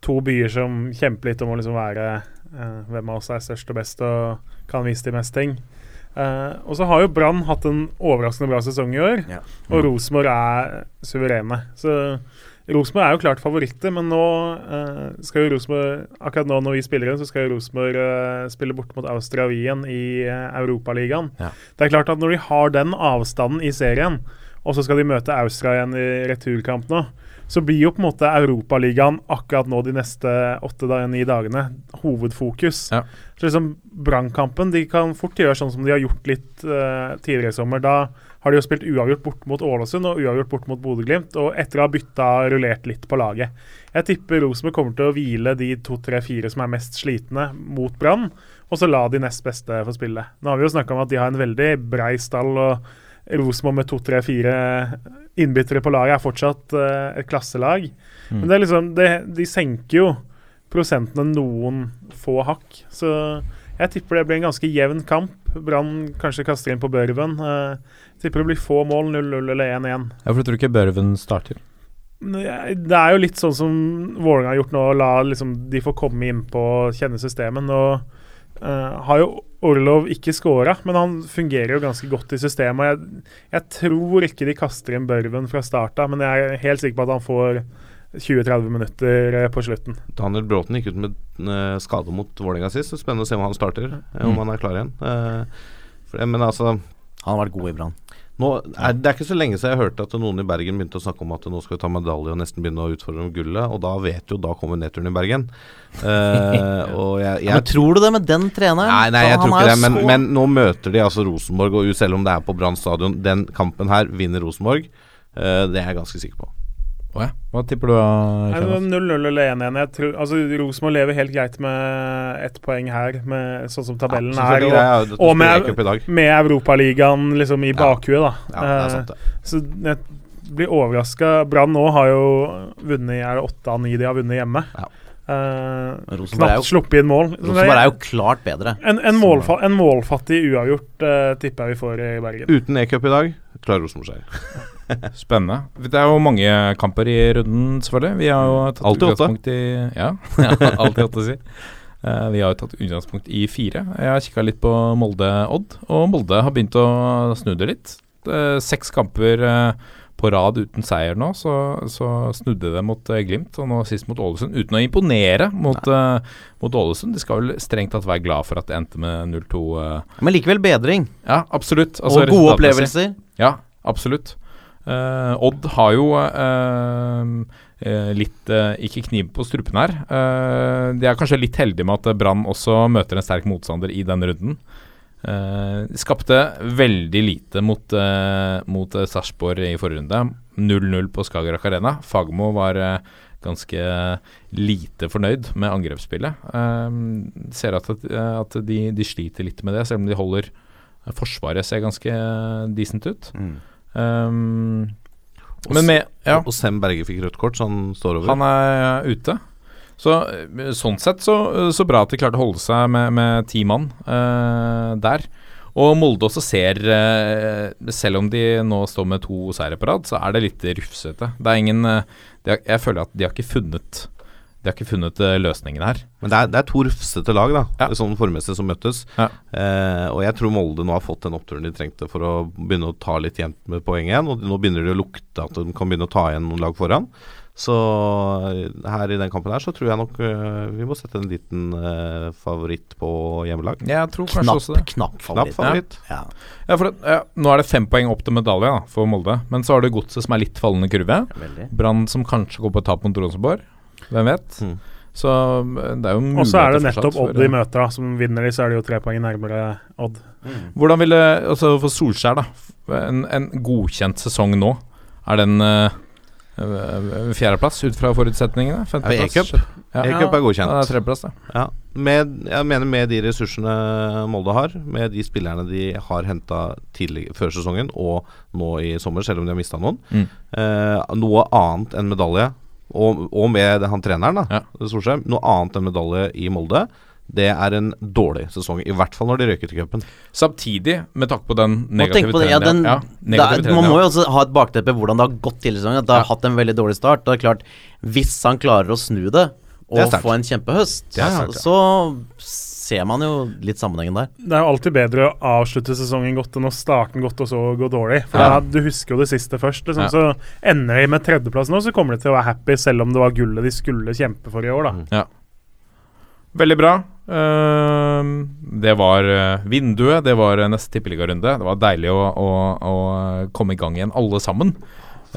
to byer som kjemper litt om å liksom være uh, hvem av oss er størst og best og kan vise de mest ting. Eh, og så har jo Brann hatt en overraskende bra sesong i år, Ja. og Rosenborg er suverene. Så Rosenborg er jo klart favoritter, men nå eh, skal jo Rosenborg Akkurat nå når vi spiller inn, så skal jo Rosenborg eh, spille bort mot Austria Wien i eh, Europaligaen. Ja. Det er klart at når de har den avstanden i serien, og så skal de møte Austria igjen i returkamp nå, så blir jo på en måte Europaligaen akkurat nå de neste åtte-ni dagene hovedfokus. Ja. Så liksom Brannkampen de kan fort gjøre sånn som de har gjort litt eh, tidligere i sommer. Da har de jo spilt uavgjort bort mot Ålesund og uavgjort bort mot Bodø-Glimt. Og etter å ha bytta rullert litt på laget. Jeg tipper Rosenborg kommer til å hvile de to, tre, fire som er mest slitne, mot Brann. Og så la de nest beste få spille. Nå har vi jo snakka om at de har en veldig brei stall. og Rosenborg med to, tre, fire innbyttere på laget er fortsatt uh, et klasselag. Mm. Men det er liksom, det, de senker jo prosentene noen få hakk. Så jeg tipper det blir en ganske jevn kamp. Brann kanskje kaster inn på Børven. Eh, tipper det blir få mål, 0-0 eller 1-1. Ja, for du tror ikke Børven starter? Det er jo litt sånn som Vålerenga har gjort nå, la liksom, de få komme innpå og kjenne systemet. Nå eh, har jo Orlov ikke scora, men han fungerer jo ganske godt i systemet. Jeg, jeg tror ikke de kaster inn Børven fra start av, men jeg er helt sikker på at han får 20-30 minutter på slutten. Daniel Bråten gikk ut med skade mot Vålerenga sist. så Spennende å se om han starter, om han er klar igjen. Men altså Han har vært god i Brann. Det er ikke så lenge siden jeg hørte at noen i Bergen begynte å snakke om at nå skal vi ta medalje og nesten begynne å utfordre om gullet. Og da vet jo, da kommer nedturen i Bergen. Uh, jeg, jeg Men tror du det med den treneren? Nei, nei, jeg tror ikke det. Men, men nå møter de altså Rosenborg, og selv om det er på Brann stadion, den kampen her vinner Rosenborg. Uh, det er jeg ganske sikker på. Å ja. Hva tipper du? da, Nei, 0-0 eller 1-1. Jeg tror- Altså, Rosenborg lever helt greit med ett poeng her, med, sånn som tabellen Ja, er. Og, er Og, og med, med Europaligaen liksom i bakhuet, da. Ja, det er Eh, sant det. Så jeg blir overraska. Brann nå har jo vunnet Er det åtte av ni de har vunnet hjemme. Ja. Uh, knapt sluppet inn mål. Så Rosenborg er jo klart bedre. en, en, målfa en målfattig uavgjort uh, tipper jeg vi får i Bergen. Uten E-cup i dag, klarer Rosenborg seier. Spennende. Det er jo mange kamper i runden, selvfølgelig. Vi har jo tatt åtte. utgangspunkt i Ja, alltid åtte, å si. Uh, vi har jo tatt utgangspunkt i fire. Jeg har kikka litt på Molde-Odd, og Molde har begynt å snu det litt. Uh, seks kamper uh, på rad uten seier nå, så, så snudde det mot eh, Glimt, og nå sist mot Ålesund. Uten å imponere mot, mot Ålesund. De skal vel strengt tatt være glad for at det endte med 0-2. eh. Men likevel bedring. Ja, absolutt. og gode opplevelser. Ja, absolutt. Eh, Odd har jo uh, litt uh, Ikke kniv på strupen her. De er kanskje litt heldige med at Brann også møter en sterk motstander i den runden. Uh, skapte veldig lite mot, uh, mot uh, Sarpsborg i forrige runde. 0-0 på Skagerrak Arena. Fagmo var ganske lite fornøyd med angrepsspillet. Ser at, at de, de sliter litt med det, selv om de holder Forsvaret ser ganske decent ut. Mm. Um, men med Ja, Og Sem Berge fikk rødt kort, så han står over. han er ute. Så eh, sånn sett så, så bra at de klarte å holde seg med, med ti mann uh, der. Og Molde også ser, uh, selv om de nå står med to seire på rad, så er det litt rufsete. Det er ingen uh, har, Jeg føler at de har ikke funnet De har ikke funnet eh, løsningen her. Men det er, det er to rufsete lag, da. Ja. Sånn formessig som møttes. Ja. Eh, og jeg tror Molde nå har fått den oppturen de trengte for å begynne å ta litt jevnt med poeng igjen. Og nå begynner det å lukte at de kan begynne å ta igjen noen lag foran. Så eh, her i den kampen her så tror jeg nok eh, vi må sette en liten eh, favoritt på hjemmelag. Jeg tror kanskje Knapp, også det. knapp favoritt. Knapp favoritt. Ja. Ja. Ja, for ja, nå er det fem poeng opp til medalje da, for Molde. Men så har du Godset som er litt fallende kurve. Brann som kanskje går på tap mot Rosenborg. Hvem vet? Mm. Så eh, det er jo Og så er det nettopp Odd de møter, da. Som vinner de, så er det jo tre poeng nærmere Odd. Hvordan ville Altså for Solskjær, da. En, en godkjent sesong nå. Er den uh, fjerdeplass ut fra forutsetningene? E-cup. e Ja. E-cup er godkjent. Ja, det er tredjeplass. Ja, med, jeg mener med de ressursene Molde har, med de spillerne de har henta før sesongen og nå i sommer, selv om de har mista noen, Mm. eh, noe annet enn medalje, og, og med han treneren, da, Ja. Solskjær, noe annet enn medalje i Molde, det er en dårlig sesong. I hvert fall når de røyker til cupen. Samtidig, med takk på den negative på det, ja, den, ja, negative er, trenden, man må jo også ha et bakteppe hvordan det har gått tidligere i sesongen. At det har hatt en veldig dårlig start. Det er klart, Hvis han klarer å snu det og Det få en kjempehøst, Det er sterkt, ja. så ser man jo litt sammenhengen der. Det er jo alltid bedre å avslutte sesongen godt enn å starte den godt og så gå dårlig. For Ja. da, Du husker jo det siste først. Liksom. Ja. Så ender de med tredjeplass nå, så kommer de til å være happy selv om det var gullet de skulle kjempe for i år. da. Veldig bra. Uh, det var eh, vinduet, det var eh, neste tippeligarunde. Det var deilig å, å, å komme i gang igjen, alle sammen.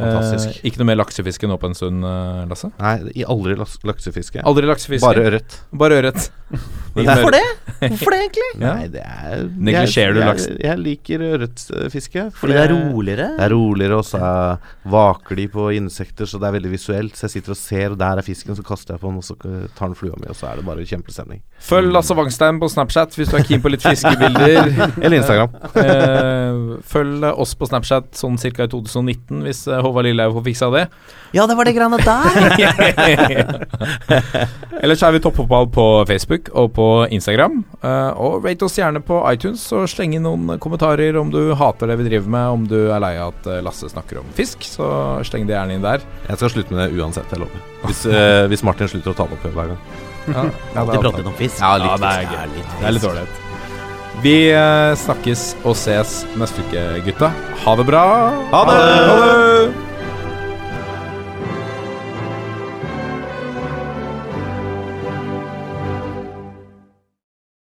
Fantastisk. Eh, ikke noe mer laksefiske nå på en stund, eh, Lasse? Nei, i aldri laksefiske. Aldri laksefiske. Bare ørret. Bare ørret. Hvorfor det? Hvorfor det, egentlig? Ja. Nei, det er Neglisjerer du laksen? Jeg, jeg liker ørretfiske. for Fordi det er roligere? Det er roligere, og så er- vaker de på insekter, så det er veldig visuelt. Så jeg sitter og ser, og der er fisken, så kaster jeg på den, og så tar den flua mi, og så er det bare kjempestemning. Følg Lasse Wangstein på Snapchat hvis du er keen på litt fiskebilder. Eller Instagram. Eh, følg oss på Snapchat sånn ca. i 2019 hvis eh, Håvard Lillehaug får fiksa det. Ja, det var det greiene der! Ellers er vi Toppfotball på Facebook og på Instagram. Eh, og rate oss gjerne på iTunes og sleng inn noen kommentarer om du hater det vi driver med, om du er lei av at eh, Lasse snakker om fisk, så sleng det gjerne inn der. Jeg skal slutte med det uansett, jeg lover. Hvis, eh, hvis Martin slutter å ta det opp hver gang. Ja, Alltid prate litt om fisk. Ja, litt Ja, det er fisk. Det er litt ålreit. Vi eh, snakkes og ses neste uke, gutta. Ha det bra. Ha det! Ha det!